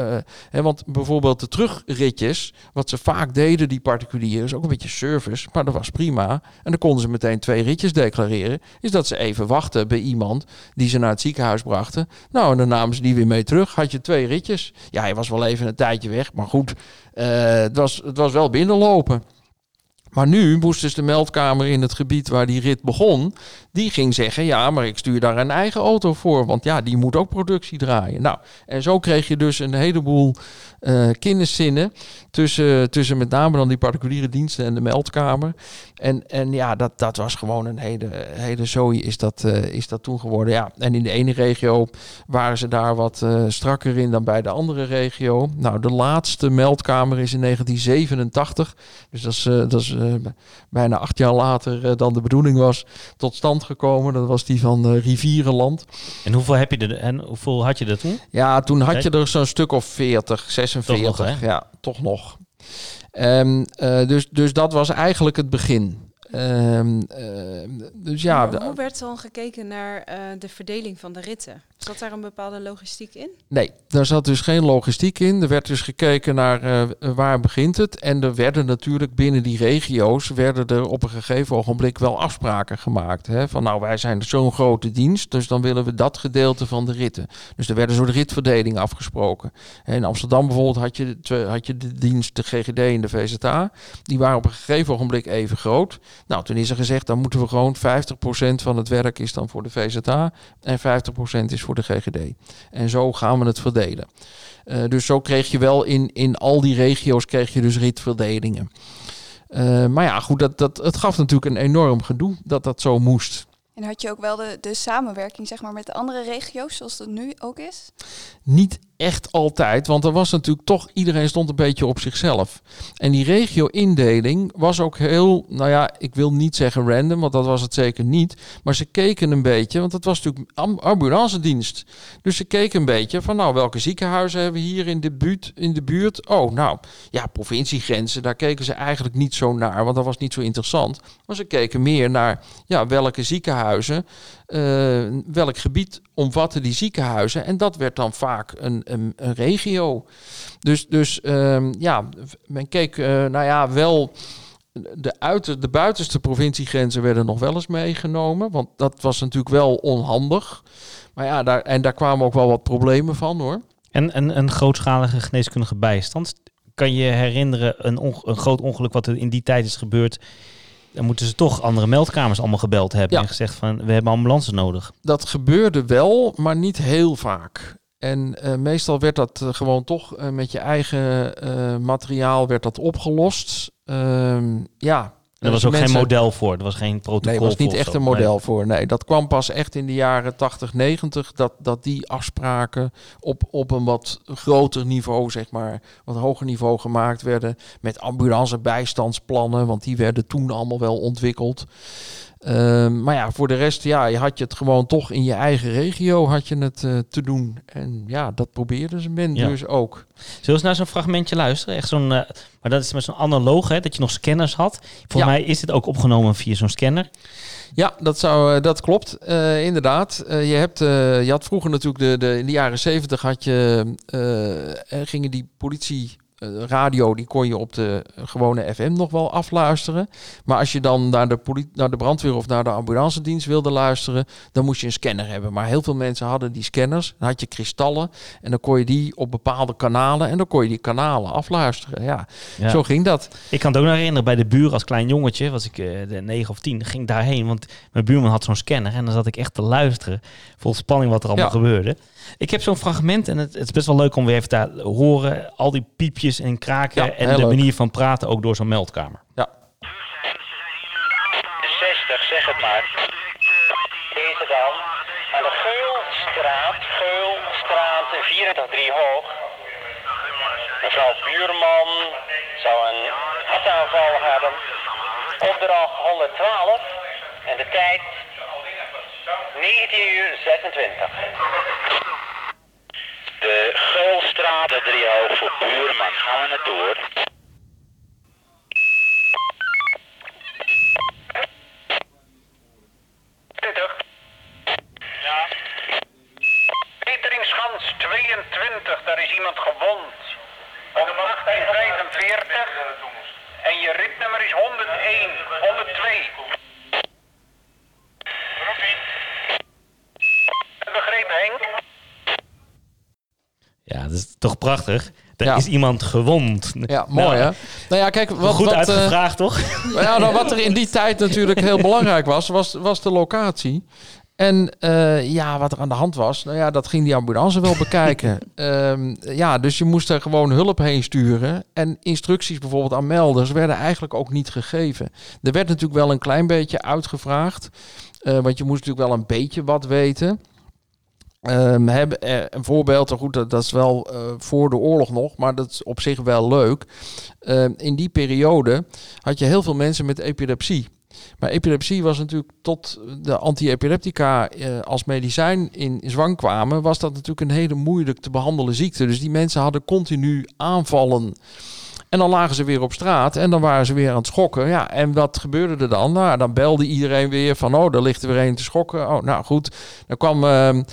hè, want bijvoorbeeld de terugritjes, wat ze vaak deden, die particulieren, is ook een beetje service, maar dat was prima. En dan konden ze meteen twee ritjes declareren. Is dat ze even wachten bij iemand die ze naar het ziekenhuis brachten. Nou, en dan namen ze die weer mee terug. Had je twee ritjes. Ja, hij was wel even een tijdje weg, maar goed, eh, het, was, het was wel binnenlopen. Maar nu moest dus de meldkamer in het gebied waar die rit begon, die ging zeggen, ja, maar ik stuur daar een eigen auto voor, want ja, die moet ook productie draaien. Nou, en zo kreeg je dus een heleboel eh kinderzinnen tussen, tussen met name dan die particuliere diensten en de meldkamer. En, en ja, dat, dat was gewoon een hele, hele zooi is dat, eh, is dat toen geworden. Ja, en in de ene regio waren ze daar wat eh, strakker in dan bij de andere regio. Nou, de laatste meldkamer is in 1987. Dus dat is, dat is bijna acht jaar later dan de bedoeling was tot stand gekomen. Dat was die van Rivierenland. En hoeveel, heb je er, en hoeveel had je er toen? Ja, toen had je er zo'n stuk of 40, 46. Toch nog, ja, toch nog. Ehm, eh, dus, dus dat was eigenlijk het begin. Ehm, ehm, dus ja, Maar hoe werd dan gekeken naar eh, de verdeling van de ritten? Zat daar een bepaalde logistiek in? Nee, daar zat dus geen logistiek in. Er werd dus gekeken naar eh, waar begint het. En er werden natuurlijk binnen die regio's werden er op een gegeven ogenblik wel afspraken gemaakt. Hè? Van nou, wij zijn zo'n grote dienst, dus dan willen we dat gedeelte van de ritten. Dus er werd een soort ritverdeling afgesproken. In Amsterdam bijvoorbeeld had je, had je de dienst, de GGD en de VZA. Die waren op een gegeven ogenblik even groot. Nou, toen is er gezegd, dan moeten we gewoon 50% van het werk is dan voor de VZA en 50% is voor de GGD. En zo gaan we het verdelen. Eh, dus zo kreeg je wel in, in al die regio's kreeg je dus ritverdelingen. Eh, maar ja, goed, dat, dat, het gaf natuurlijk een enorm gedoe dat dat zo moest. En had je ook wel de, de samenwerking zeg maar, met de andere regio's, zoals dat nu ook is? Niet echt altijd, want er was natuurlijk toch, iedereen stond een beetje op zichzelf. En die regio-indeling was ook heel, nou ja, ik wil niet zeggen random, want dat was het zeker niet. Maar ze keken een beetje, want het was natuurlijk am- ambulancedienst. Dus ze keken een beetje van, nou, welke ziekenhuizen hebben we hier in de, buurt, in de buurt? Oh, nou, ja, provinciegrenzen, daar keken ze eigenlijk niet zo naar, want dat was niet zo interessant. Maar ze keken meer naar, ja, welke ziekenhuizen, eh, welk gebied omvatten die ziekenhuizen. En dat werd dan vaak een, een, een regio. Dus, dus ehm, ja, men keek, eh, nou ja, wel... De, uiter, de buitenste provinciegrenzen werden nog wel eens meegenomen. Want dat was natuurlijk wel onhandig. Maar ja, daar, en daar kwamen ook wel wat problemen van hoor. En een, grootschalige geneeskundige bijstand. Kan je herinneren een, een groot ongeluk wat er in die tijd is gebeurd? Dan moeten ze toch andere meldkamers allemaal gebeld hebben Ja. en gezegd van we hebben ambulances nodig. Dat gebeurde wel, maar niet heel vaak. En eh, meestal werd dat eh, gewoon toch eh, met je eigen materiaal werd dat opgelost. Ehm, ja. Er was ook geen model voor, er was geen protocol Nee, er was niet echt zo. een model voor. Nee, dat kwam pas echt in de jaren 80, 90. Dat, dat die afspraken op, op een wat groter niveau, zeg maar, wat hoger niveau gemaakt werden. Met ambulance bijstandsplannen, want die werden toen allemaal wel ontwikkeld. Ehm, maar ja, voor de rest, ja, je had je het gewoon toch in je eigen regio had je het eh, te doen. En ja, dat probeerden ze men Ja. dus ook. Zullen we eens naar zo'n fragmentje luisteren? Echt zo'n, eh, maar dat is met zo'n analoog, hè, dat je nog scanners had. Volgens Ja. mij is dit ook opgenomen via zo'n scanner. Ja, dat, zou, eh, dat klopt. Inderdaad. Je, hebt, je had vroeger natuurlijk, de, de, in de jaren zeventig had je, gingen die politie radio, die kon je op de gewone FM nog wel afluisteren. Maar als je dan naar de, naar de brandweer of naar de ambulance dienst wilde luisteren, dan moest je een scanner hebben. Maar heel veel mensen hadden die scanners. Dan had je kristallen en dan kon je die op bepaalde kanalen en dan kon je die kanalen afluisteren. Ja, Ja. zo ging dat. Ik kan het ook nog herinneren bij de buren als klein jongetje, was ik eh, de 9 of 10, ging daarheen, want mijn buurman had zo'n scanner en dan zat ik echt te luisteren, vol spanning wat er allemaal Ja. gebeurde. Ik heb zo'n fragment en het, het is best wel leuk om weer even te horen, al die piepjes en kraken Ja, en de leuk. manier van praten ook door zo'n meldkamer. Ja. 60, zeg het maar. Deze dan. Aan de Geulstraat, Geulstraat 24 hoog. Mevrouw Buurman zou een hartaanval hebben. Opdracht 112 en de tijd 19 uur 26. De Geulstraat, de voor Buurman. Gaan we naartoe hoor. Ja. Peteringschans 22, daar is iemand gewond. Op 1845. En je ritnummer is 101, 102. Begrepen Henk? Ja, dat is toch prachtig. Er Ja. is iemand gewond. Ja, mooi Nou, hè? Nou ja, kijk, wat, Goed wat, eh, uitgevraagd, toch? Ja, nou, wat er in die tijd natuurlijk heel belangrijk was, was, was de locatie. En eh, ja, wat er aan de hand was, nou ja, dat ging die ambulance wel bekijken. Ehm, ja, dus je moest er gewoon hulp heen sturen. En instructies bijvoorbeeld aan melders werden eigenlijk ook niet gegeven. Er werd natuurlijk wel een klein beetje uitgevraagd. eh, want je moest natuurlijk wel een beetje wat weten. Ehm, hebben, eh, een voorbeeld, goed, dat, dat is wel eh, voor de oorlog nog, maar dat is op zich wel leuk. Ehm, in die periode had je heel veel mensen met epilepsie. Maar epilepsie was natuurlijk tot de anti-epileptica eh, als medicijn in zwang kwamen, was dat natuurlijk een hele moeilijk te behandelen ziekte. Dus die mensen hadden continu aanvallen. En dan lagen ze weer op straat en dan waren ze weer aan het schokken. Ja, en wat gebeurde er dan? Nou, dan belde iedereen weer van, oh, daar ligt er weer een te schokken. Oh, nou goed. Dan kwam ehm,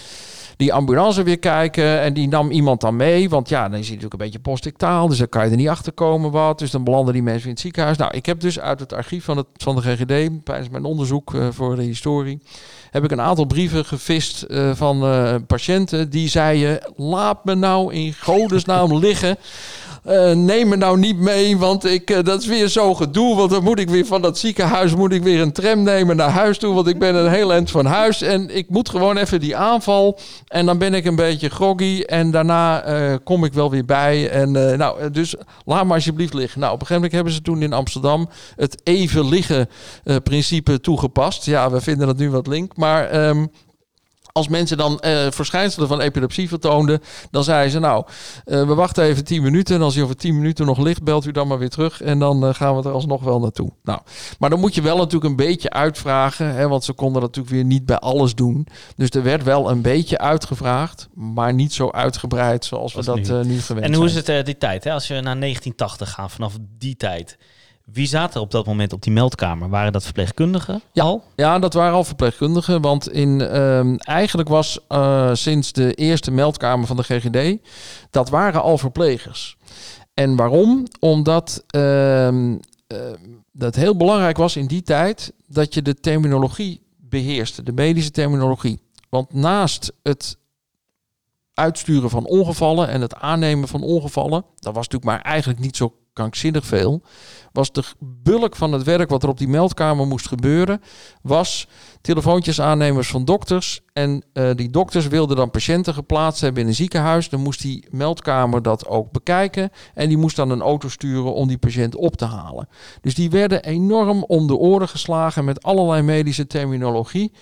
die ambulance weer kijken en die nam iemand dan mee. Want ja, dan is hij natuurlijk een beetje postictaal, dus dan kan je er niet achter komen wat. Dus dan belanden die mensen in het ziekenhuis. Nou, ik heb dus uit het archief van, het, van de GGD, tijdens mijn onderzoek eh, voor de historie, heb ik een aantal brieven gevist eh, van eh, patiënten die zeiden, laat me nou in godesnaam liggen. Eh, neem me nou niet mee, want ik, eh, dat is weer zo gedoe. Want dan moet ik weer van dat ziekenhuis moet ik weer een tram nemen naar huis toe. Want ik ben een heel eind van huis. En ik moet gewoon even die aanval. En dan ben ik een beetje groggy. En daarna eh, kom ik wel weer bij. En nou, dus laat maar alsjeblieft liggen. Nou, op een gegeven moment hebben ze toen in Amsterdam het even liggen principe toegepast. Ja, we vinden dat nu wat link. Maar ehm, als mensen dan eh, verschijnselen van epilepsie vertoonden, dan zeiden ze nou, eh, we wachten even 10 minuten. En als hij over 10 minuten nog ligt, belt u dan maar weer terug. En dan eh, gaan we er alsnog wel naartoe. Nou, maar dan moet je wel natuurlijk een beetje uitvragen. Hè, want ze konden dat natuurlijk weer niet bij alles doen. Dus er werd wel een beetje uitgevraagd. Maar niet zo uitgebreid zoals we dat nu. nu gewend En hoe is zijn. het die tijd? Hè? Als je naar 1980 gaat, vanaf die tijd. Wie zaten er op dat moment op die meldkamer? Waren dat verpleegkundigen Ja. al? Ja, dat waren al verpleegkundigen. Want in, ehm, eigenlijk was eh, sinds de eerste meldkamer van de GGD, dat waren al verplegers. En waarom? Omdat eh, dat heel belangrijk was in die tijd dat je de terminologie beheerste, de medische terminologie. Want naast het uitsturen van ongevallen en het aannemen van ongevallen, dat was natuurlijk maar eigenlijk niet zo krankzinnig veel, was de bulk van het werk wat er op die meldkamer moest gebeuren, was telefoontjes aannemers van dokters. En eh, die dokters wilden dan patiënten geplaatst hebben in een ziekenhuis. Dan moest die meldkamer dat ook bekijken. En die moest dan een auto sturen om die patiënt op te halen. Dus die werden enorm om de oren geslagen met allerlei medische terminologie.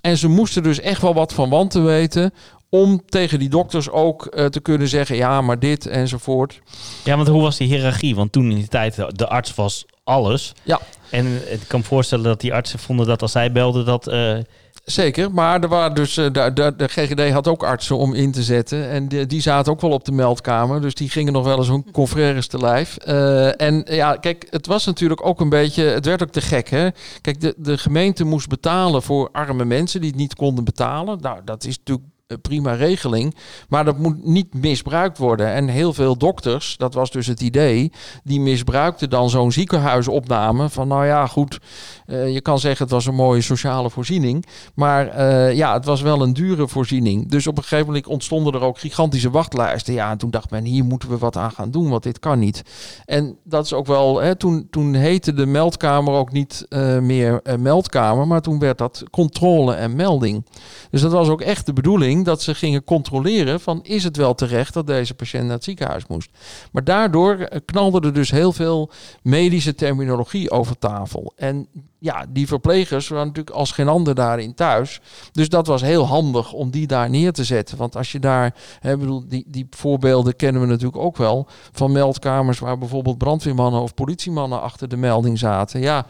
En ze moesten dus echt wel wat van wanten weten om tegen die dokters ook eh, te kunnen zeggen, ja, maar dit enzovoort. Ja, want hoe was die hiërarchie? Want toen in die tijd, de, arts was alles. Ja. En ik kan me voorstellen dat die artsen vonden dat als zij belden dat... eh, Zeker, maar er waren dus, eh, de, de, de GGD had ook artsen om in te zetten. En die, die zaten ook wel op de meldkamer. Dus die gingen nog wel eens hun confrères te lijf. En ja, kijk, het was natuurlijk ook een beetje... Het werd ook te gek, hè? Kijk, de, de gemeente moest betalen voor arme mensen die het niet konden betalen. Nou, dat is natuurlijk prima regeling. Maar dat moet niet misbruikt worden. En heel veel dokters, dat was dus het idee... die misbruikten dan zo'n ziekenhuisopname... van nou ja, goed, eh, je kan zeggen het was een mooie sociale voorziening... Maar eh, ja, het was wel een dure voorziening. Dus op een gegeven moment ontstonden er ook gigantische wachtlijsten. Ja, en toen dacht men, hier moeten we wat aan gaan doen, want dit kan niet. En dat is ook wel, hè, toen, toen heette de meldkamer ook niet eh, meer eh, meldkamer, maar toen werd dat controle en melding. Dus dat was ook echt de bedoeling dat ze gingen controleren van, is het wel terecht dat deze patiënt naar het ziekenhuis moest? Maar daardoor eh, knalde er dus heel veel medische terminologie over tafel. En ja, die verplegers waren natuurlijk als geen ander daarin thuis. Dus dat was heel handig om die daar neer te zetten. Want als je daar, hè, bedoel, die, die voorbeelden kennen we natuurlijk ook wel. Van meldkamers waar bijvoorbeeld brandweermannen of politiemannen achter de melding zaten. Ja,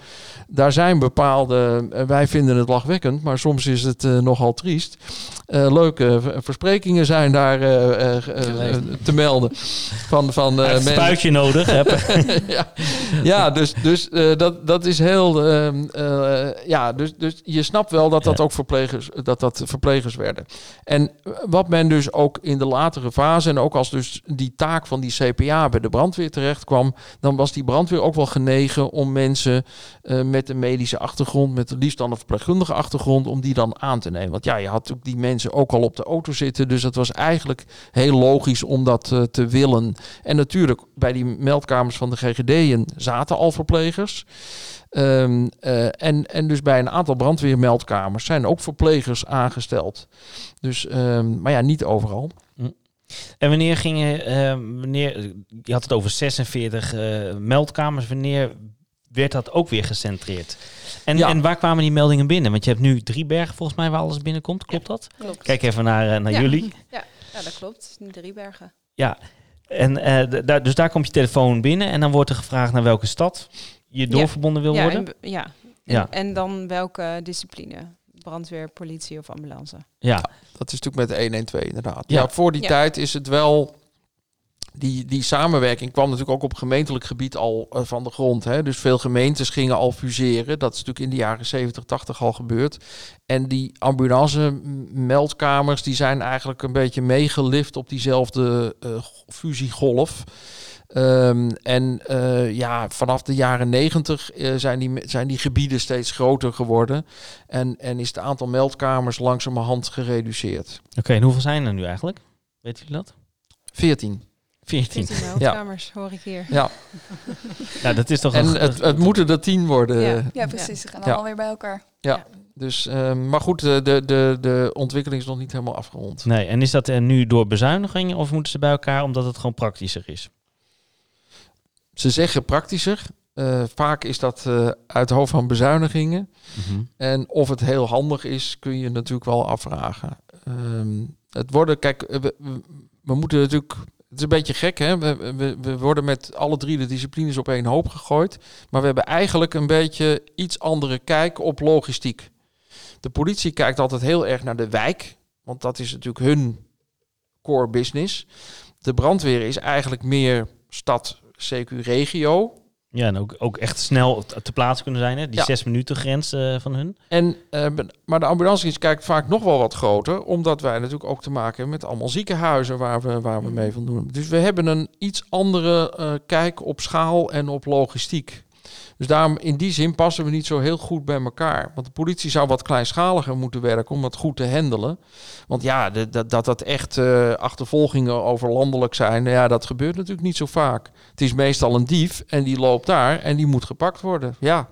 daar zijn bepaalde, eh, wij vinden het lachwekkend, maar soms is het eh, nogal triest. Eh, leuke versprekingen zijn daar te melden. Van, van een spuitje nodig. Ja, ja, dus, dus dat, dat is heel. Ehm, eh, ja, dus, dus je snapt wel dat dat Ja. ook verplegers, dat dat verplegers werden. En wat men dus ook in de latere fase, en ook als dus die taak van die CPA bij de brandweer terecht kwam, dan was die brandweer ook wel genegen om mensen eh, met een medische achtergrond, met liefst dan een verpleegkundige achtergrond, om die dan aan te nemen. Want ja, je had natuurlijk die mensen ook al op de auto zitten, dus het was eigenlijk heel logisch om dat eh, te willen. En natuurlijk, bij die meldkamers van de GGD'en zaten al verplegers. Ehm, eh, en, en dus bij een aantal brandweermeldkamers zijn ook verplegers aangesteld. Dus, ehm, maar ja, niet overal. En wanneer ging je, eh, wanneer, je had het over 46 eh, meldkamers, wanneer werd dat ook weer gecentreerd? En, Ja. en waar kwamen die meldingen binnen? Want je hebt nu drie bergen volgens mij waar alles binnenkomt, klopt dat? Klopt. Kijk even naar, eh, naar Ja. jullie. Ja, dat klopt. Driebergen. Ja, en, eh, daar- dus daar komt je telefoon binnen en dan wordt er gevraagd naar welke stad je Ja. doorverbonden wil ja, worden. en, ja. En, Ja. en dan welke discipline? Brandweer, politie of ambulance? Ja, Dat is natuurlijk met de 112 inderdaad. Ja. Ja, voor die Ja. tijd is het wel... Die, die samenwerking kwam natuurlijk ook op gemeentelijk gebied al eh, van de grond. Hè? Dus veel gemeentes gingen al fuseren. Dat is natuurlijk in de jaren 70, 80 al gebeurd. En die ambulance-meldkamers... die zijn eigenlijk een beetje meegelift op diezelfde eh, fusiegolf. Ehm, en eh, ja, vanaf de jaren 90 eh, zijn, die, zijn die gebieden steeds groter geworden. En, en is het aantal meldkamers langzamerhand gereduceerd. oké. en hoeveel zijn er nu eigenlijk? Weten jullie dat? 14. 14. 14 meldkamers, hoor ik hier. Ja, Ja, dat is toch en een... het, het moeten er 10 worden. Ja. Ja, precies. Ze gaan Ja. allemaal weer bij elkaar. Dus, ehm, maar goed, de, de, de, ontwikkeling is nog niet helemaal afgerond. Nee, en is dat eh, nu door bezuinigingen of moeten ze bij elkaar omdat het gewoon praktischer is? Ze zeggen praktischer. Eh, vaak is dat eh, uit hoofd van bezuinigingen. Mhm. En of het heel handig is, kun je natuurlijk wel afvragen. Ehm, het worden, kijk, eh, we, we- we moeten natuurlijk. Het is een beetje gek, hè? We, we, we worden met alle drie de disciplines op één hoop gegooid. Maar we hebben eigenlijk een beetje iets andere kijk op logistiek. De politie kijkt altijd heel erg naar de wijk, want dat is natuurlijk hun core business. De brandweer is eigenlijk meer stad, CQ, regio. Ja, en ook, ook echt snel te plaatsen kunnen zijn, hè? Die Ja. zes minuten grens eh, van hun. En, eh, maar de ambulancedienst kijkt vaak nog wel wat groter, omdat wij natuurlijk ook te maken hebben met allemaal ziekenhuizen waar we, waar we mee van doen. Dus we hebben een iets andere eh, kijk op schaal en op logistiek. Dus daarom in die zin passen we niet zo heel goed bij elkaar. Want de politie zou wat kleinschaliger moeten werken om dat goed te handelen. Want ja, dat dat, dat echt eh, achtervolgingen over landelijk zijn, nou ja, dat gebeurt natuurlijk niet zo vaak. Het is meestal een dief en die loopt daar en die moet gepakt worden. Ja.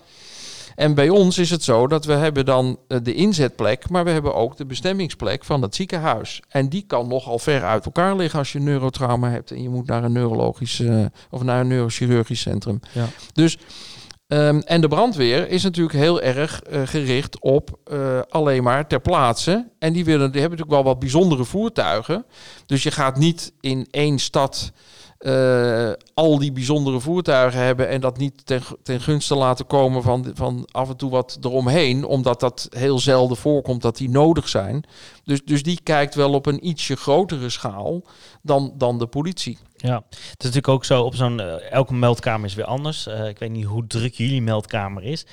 En bij ons is het zo dat we hebben dan eh, de inzetplek, maar we hebben ook de bestemmingsplek van het ziekenhuis. En die kan nogal ver uit elkaar liggen als je neurotrauma hebt en je moet naar een neurologisch eh, of naar een neurochirurgisch centrum. Ja. Dus ehm, en de brandweer is natuurlijk heel erg eh, gericht op alleen maar ter plaatse. En die, willen, die hebben natuurlijk wel wat bijzondere voertuigen. Dus je gaat niet in één stad eh, al die bijzondere voertuigen hebben en dat niet ten, ten gunste laten komen van, van af en toe wat eromheen, omdat dat heel zelden voorkomt dat die nodig zijn. Dus, dus die kijkt wel op een ietsje grotere schaal dan, dan de politie. Ja, het is natuurlijk ook zo op zo'n... eh, elke meldkamer is weer anders. Eh, ik weet niet hoe druk jullie meldkamer is.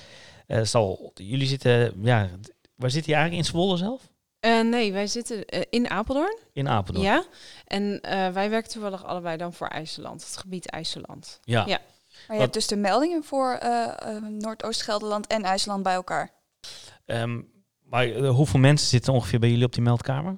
Zal, jullie zitten... Ja, waar zit je eigenlijk? In Zwolle zelf? Eh, nee, wij zitten eh, in Apeldoorn. In Apeldoorn. Ja. En eh, wij werken toevallig allebei dan voor IJsseland, het gebied IJsseland. Ja. Ja. Maar je Wat- hebt dus de meldingen voor eh, eh, Noordoost-Gelderland en IJsland bij elkaar. Ehm, maar hoeveel mensen zitten ongeveer bij jullie op die meldkamer?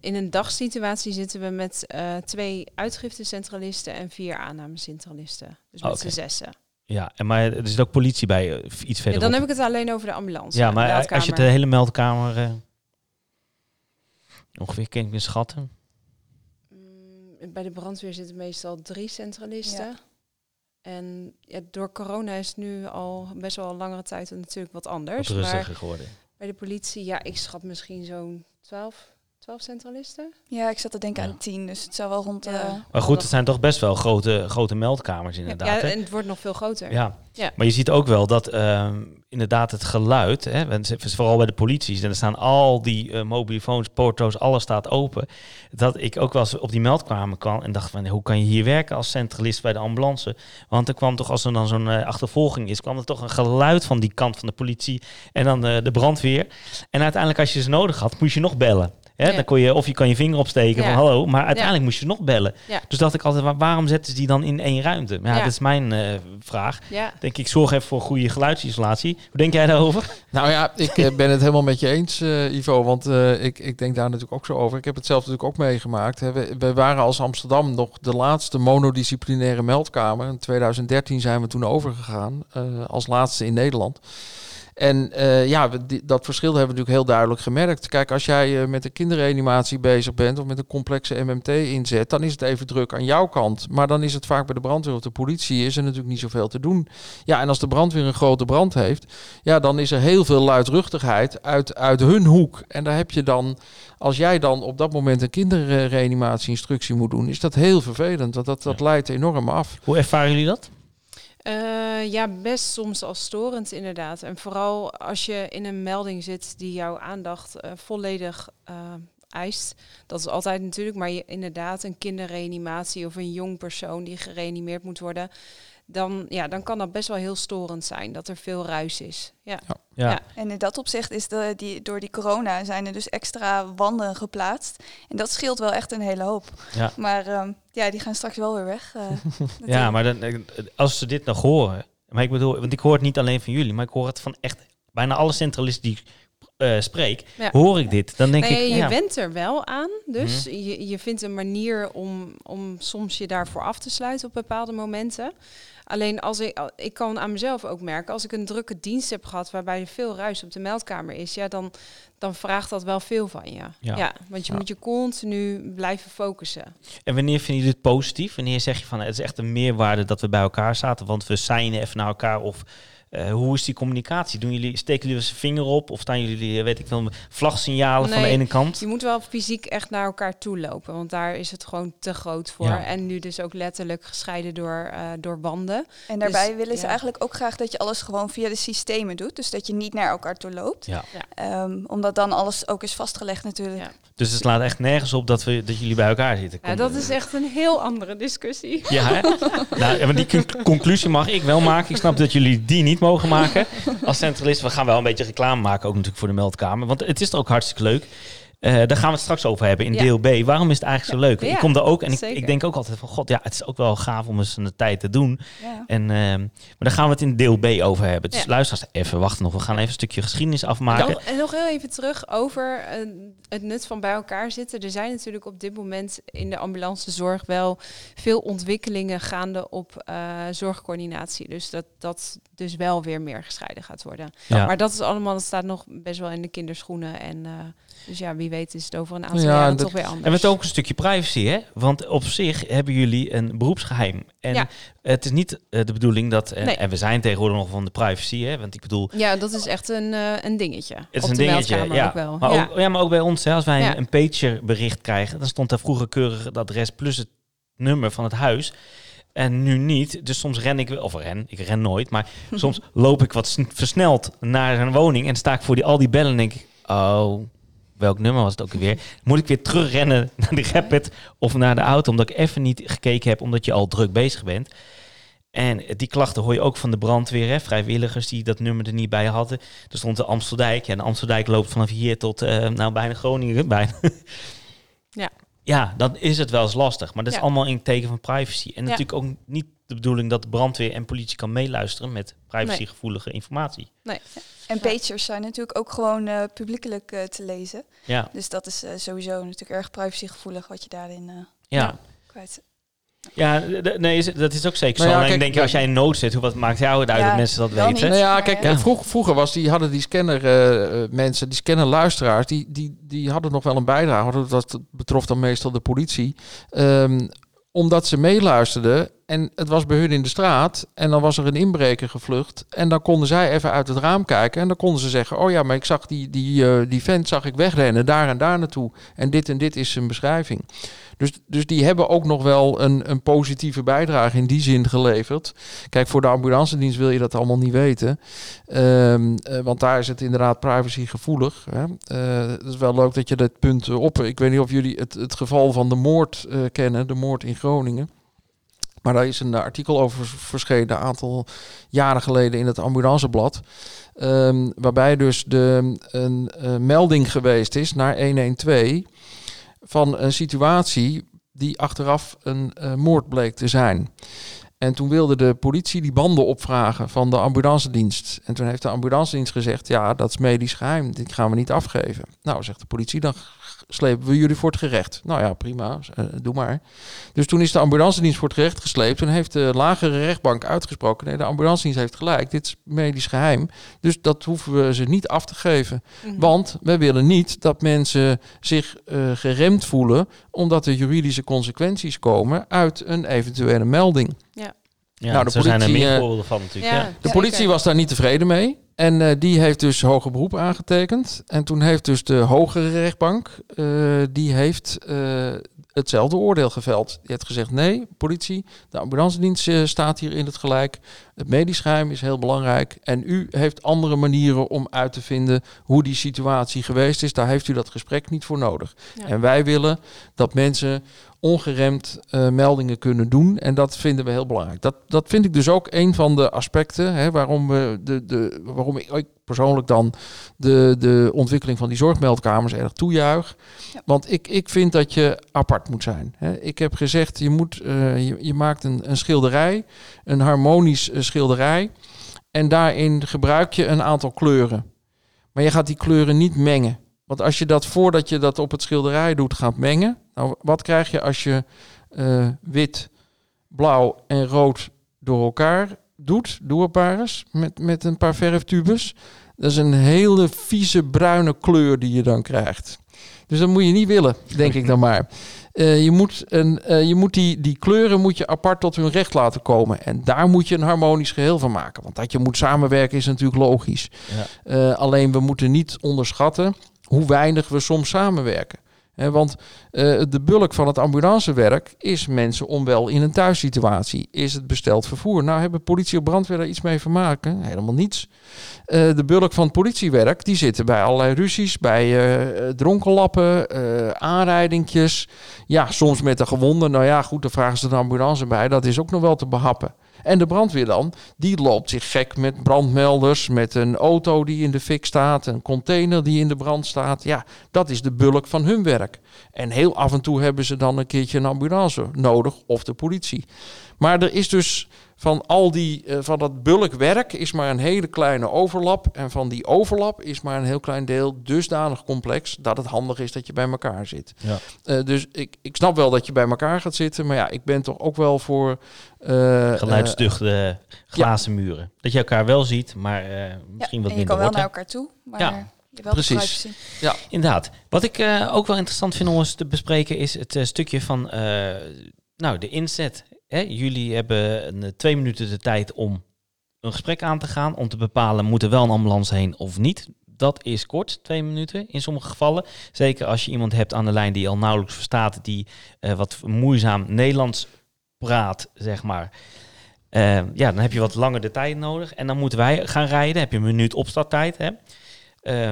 In een dagsituatie zitten we met eh, twee uitgiftecentralisten en vier aannamecentralisten. Dus met Oh, Oké. z'n zessen. Ja, en maar er zit ook politie bij, iets Ja, verderop. dan heb ik het alleen over de ambulance. ja, maar meldkamer. als je de hele meldkamer... ongeveer kan ik me schatten. Mm, Bij de brandweer zitten meestal drie centralisten. En ja, door corona is het nu al best wel een langere tijd natuurlijk wat Wat anders. rustiger Maar geworden. bij de politie, ja, ik schat misschien zo'n 12, 12 centralisten? Ja, ik zat te denken Ja. aan tien, dus het zou wel rond... Ja. eh, Maar goed, het zijn toch best wel grote, grote meldkamers inderdaad. ja, hè? en het wordt nog veel groter. Ja. Ja. maar je ziet ook wel dat ehm, inderdaad het geluid, hè, vooral bij de politie, en er staan al die eh mobielefoons, porto's, alles staat open. Dat ik ook wel eens op die meldkamer kwam en dacht van, hoe kan je hier werken als centralist bij de ambulance? Want er kwam toch, als er dan zo'n eh, achtervolging is, kwam er toch een geluid van die kant van de politie en dan eh, de brandweer. En uiteindelijk als je ze nodig had, moest je nog bellen. Hè? Ja. Dan kon je, of je kan je vinger opsteken Ja. van hallo, maar uiteindelijk moest je nog bellen. Ja. Dus dacht ik altijd, wa- waarom zetten ze die dan in één ruimte? Ja, Ja. dat is mijn eh, vraag. Ja. Denk ik, zorg even voor goede geluidsisolatie. Hoe denk jij daarover? Nou ja, ik eh, ben het helemaal met je eens, eh, Ivo. Want eh, ik, ik denk daar natuurlijk ook zo over. Ik heb het zelf natuurlijk ook meegemaakt. Hè. We, we waren als Amsterdam nog de laatste monodisciplinaire meldkamer. In 2013 zijn we toen overgegaan, eh, als laatste in Nederland. En eh, ja, die- dat verschil hebben we natuurlijk heel duidelijk gemerkt. Kijk, als jij eh, met een kinderreanimatie bezig bent of met een complexe MMT inzet, dan is het even druk aan jouw kant. Maar dan is het vaak bij de brandweer of de politie is er natuurlijk niet zoveel te doen. Ja, en als de brandweer een grote brand heeft, ja, dan is er heel veel luidruchtigheid uit, uit hun hoek. En daar heb je dan, als jij dan op dat moment een kinderreanimatie-instructie moet doen, is dat heel vervelend. Want dat, dat leidt enorm af. Hoe ervaren jullie dat? Eh, ja, best soms als storend inderdaad. En vooral als je in een melding zit die jouw aandacht eh, volledig eh, eist. Dat is altijd natuurlijk, maar je, inderdaad een kinderreanimatie of een jong persoon die gereanimeerd moet worden. Dan, ja, dan kan dat best wel heel storend zijn, dat er veel ruis is. Ja. Ja. Ja. En in dat opzicht is de, die, door die corona zijn er dus extra wanden geplaatst. En dat scheelt wel echt een hele hoop. Ja. Maar ehm, ja, die gaan straks wel weer weg. eh, Ja, maar dan, eh, als ze dit nog horen. Maar ik bedoel, want ik hoor het niet alleen van jullie, maar ik hoor het van echt bijna alle centralisten die eh, spreek. Ja. Hoor ik dit? Dan denk Nee, ik, je ja, went er wel aan. Dus je, je vindt een manier om, om soms je daarvoor af te sluiten op bepaalde momenten. Alleen als ik, ik kan aan mezelf ook merken, als ik een drukke dienst heb gehad waarbij er veel ruis op de meldkamer is, ja, dan, dan vraagt dat wel veel van je. Ja. Ja, want je Ja. moet je continu blijven focussen. En wanneer vind je dit positief? Wanneer zeg je van het is echt een meerwaarde dat we bij elkaar zaten, want we zijn even naar elkaar? Of eh, hoe is die communicatie? Doen jullie, steken jullie een vinger op? Of staan jullie, eh, weet ik veel, vlagsignalen van de ene kant? Je moet wel fysiek echt naar elkaar toe lopen, want daar is het gewoon te groot voor. Ja. En nu dus ook letterlijk gescheiden door, eh, door banden. En daarbij Dus, willen ze ja. eigenlijk ook graag dat je alles gewoon via de systemen doet. Dus dat je niet naar elkaar toe loopt. Ja. Ehm, omdat dan alles ook is vastgelegd natuurlijk. Dus het slaat echt nergens op dat, we, dat jullie bij elkaar zitten. Ja, dat is echt een heel andere discussie. Ja, hè? nou, ja, maar die con- conclusie mag ik wel maken. Ik snap dat jullie die niet mogen maken als centralist. We gaan wel een beetje reclame maken, ook natuurlijk voor de meldkamer. Want het is er ook hartstikke leuk. Eh, daar gaan we het straks over hebben in Ja. deel B. Waarom is het eigenlijk zo leuk? Ja, ik kom er ook en ik, ik denk ook altijd van... God, ja, het is ook wel gaaf om eens een tijd te doen. En, ehm, maar daar gaan we het in deel B over hebben. Dus luister even, wachten nog. We gaan even een stukje geschiedenis afmaken. Nog, en nog heel even terug over eh, het nut van bij elkaar zitten. Er zijn natuurlijk op dit moment in de ambulancezorg wel veel ontwikkelingen gaande op eh, zorgcoördinatie. Dus dat dat dus wel weer meer gescheiden gaat worden. Maar dat is allemaal, dat staat nog best wel in de kinderschoenen. En dus ja, wie weet is het over een aantal Ja, jaren dat- toch weer anders. En met ook een stukje privacy, hè? Want op zich hebben jullie een beroepsgeheim. En Ja. het is niet eh, de bedoeling dat... En, Nee. en we zijn tegenwoordig nog van de privacy, hè? Want ik bedoel, Ja, dat is echt een, eh, een dingetje. het is een dingetje. Ja. ook wel. Maar, ja. Ook, ja, maar ook bij ons, hè? Als wij een, een pager bericht krijgen... dan stond daar vroeger keurig het adres plus het nummer van het huis... En nu niet. Dus soms ren ik wel, of ren, ik ren nooit, maar soms loop ik wat sn- versneld naar een woning en sta ik voor die, al die bellen en denk ik, oh, welk nummer was het ook weer? Moet ik weer terugrennen naar de Rapid of naar de auto, omdat ik even niet gekeken heb, omdat je al druk bezig bent. En die klachten hoor je ook van de brandweer, hè? vrijwilligers die dat nummer er niet bij hadden. Er stond de Amsteldijk, ja, de Amsteldijk loopt vanaf hier tot, eh, nou, bijna Groningen, bijna. Ja. Ja, dan is het wel eens lastig, maar dat is allemaal in het teken van privacy. En Ja. natuurlijk ook niet de bedoeling dat de brandweer en politie kan meeluisteren met privacygevoelige informatie. Nee. En pagers zijn natuurlijk ook gewoon eh, publiekelijk eh, te lezen. Ja, Dus dat is eh, sowieso natuurlijk erg privacygevoelig wat je daarin eh, ja. kwijt. Ja, nee, is- dat is ook zeker Nou zo. ja, kijk, denk je, als jij in nood zit, hoe wat maakt jou het uit Ja, dat mensen dat weten? niet. Nou ja, kijk, ja. Vroeg, vroeger was die, hadden die scanner mensen, die scanner luisteraars, die, die, die hadden nog wel een bijdrage. Dat betrof dan meestal de politie. Ehm, omdat ze meeluisterden en het was bij hun in de straat. En dan was er een inbreker gevlucht. En dan konden zij even uit het raam kijken. En dan konden ze zeggen: Oh ja, maar ik zag die, die, eh, die vent zag ik wegrennen, daar en daar naartoe. En dit en dit is zijn beschrijving. Dus, dus die hebben ook nog wel een, een positieve bijdrage in die zin geleverd. Kijk, voor de ambulancedienst wil je dat allemaal niet weten. Ehm, eh, want daar is het inderdaad privacy gevoelig. Hè. Eh, het is wel leuk dat je dat punt op. Ik weet niet of jullie het, het geval van de moord eh, kennen, de moord in Groningen. Maar daar is een artikel over verschenen een aantal jaren geleden in het ambulanceblad. Ehm, waarbij dus de, een eh, melding geweest is naar 112 van een situatie die achteraf een eh, moord bleek te zijn. En toen wilde de politie die banden opvragen van de ambulancedienst. En toen heeft de ambulancedienst gezegd, ja, dat is medisch geheim. Dit gaan we niet afgeven. Nou, zegt de politie, dan slepen we jullie voor het gerecht. Nou ja, prima, eh, doe maar. Dus toen is de ambulancedienst voor het gerecht gesleept. Toen heeft de lagere rechtbank uitgesproken, nee, de ambulancedienst heeft gelijk. Dit is medisch geheim. Dus dat hoeven we ze niet af te geven. Mhm. Want wij willen niet dat mensen zich eh, geremd voelen omdat er juridische consequenties komen uit een eventuele melding. Ja, Nou, de zo zijn er politie, meer eh, voorbeelden van natuurlijk. Ja. Ja. De politie was daar niet tevreden mee. En eh, die heeft dus hoger beroep aangetekend. En toen heeft dus de hogere rechtbank, eh, die heeft eh, hetzelfde oordeel geveld. Die heeft gezegd, nee, politie, de ambulancedienst staat hier in het gelijk. Het medisch geheim is heel belangrijk. En u heeft andere manieren om uit te vinden hoe die situatie geweest is. Daar heeft u dat gesprek niet voor nodig. Ja. En wij willen dat mensen ongeremd eh, meldingen kunnen doen. En dat vinden we heel belangrijk. Dat, dat vind ik dus ook een van de aspecten hè, waarom, we de, de, waarom ik, persoonlijk dan de, de ontwikkeling van die zorgmeldkamers erg toejuich. Ja. Want ik, ik vind dat je apart moet zijn. Hè. Ik heb gezegd, je, moet, eh, je, je maakt een, een schilderij, een harmonisch eh, schilderij. En daarin gebruik je een aantal kleuren. Maar je gaat die kleuren niet mengen. Want als je dat voordat je dat op het schilderij doet gaat mengen, nou, wat krijg je als je eh, wit, blauw en rood door elkaar doet, doe een paar eens, met, met een paar verftubes. Dat is een hele vieze bruine kleur die je dan krijgt. Dus dat moet je niet willen, denk ik dan maar. Eh, je moet, een, eh, je moet die, die kleuren moet je apart tot hun recht laten komen. En daar moet je een harmonisch geheel van maken. Want dat je moet samenwerken is natuurlijk logisch. Ja. Alleen we moeten niet onderschatten hoe weinig we soms samenwerken. Want eh, de bulk van het ambulancewerk is mensen onwel in een thuissituatie. Is het besteld vervoer? Nou, hebben politie of brandweer daar iets mee te maken? Helemaal niets. Eh, de bulk van het politiewerk, die zitten bij allerlei ruzies, bij eh dronkenlappen, aanrijdingjes. Ja, soms met de gewonden. Nou ja, goed, daar vragen ze de ambulance bij. Dat is ook nog wel te behappen. En de brandweer dan, die loopt zich gek met brandmelders, met een auto die in de fik staat, een container die in de brand staat. Ja, dat is de bulk van hun werk. En heel af en toe hebben ze dan een keertje een ambulance nodig of de politie. Maar er is dus van al die, eh, van dat bulkwerk is maar een hele kleine overlap. En van die overlap is maar een heel klein deel dusdanig complex dat het handig is dat je bij elkaar zit. Ja. Eh, dus ik, ik snap wel dat je bij elkaar gaat zitten. Maar ja, ik ben toch ook wel voor. Geluidsduchte glazen muren. Dat je elkaar wel ziet, maar eh, misschien wat en je minder kan wel naar elkaar toe, maar Ja, precies. privacy. Inderdaad. Wat ik eh, ook wel interessant vind om eens te bespreken is het stukje van eh, nou, de inzet. Hè? Jullie hebben een, eh, twee minuten de tijd om een gesprek aan te gaan, om te bepalen moet er wel een ambulance heen of niet. Dat is kort, twee minuten in sommige gevallen. Zeker als je iemand hebt aan de lijn die al nauwelijks verstaat, die eh, wat moeizaam Nederlands praat, zeg maar. Eh, ja, dan heb je wat langer de tijd nodig. En dan moeten wij gaan rijden. heb je een minuut opstarttijd. Hè?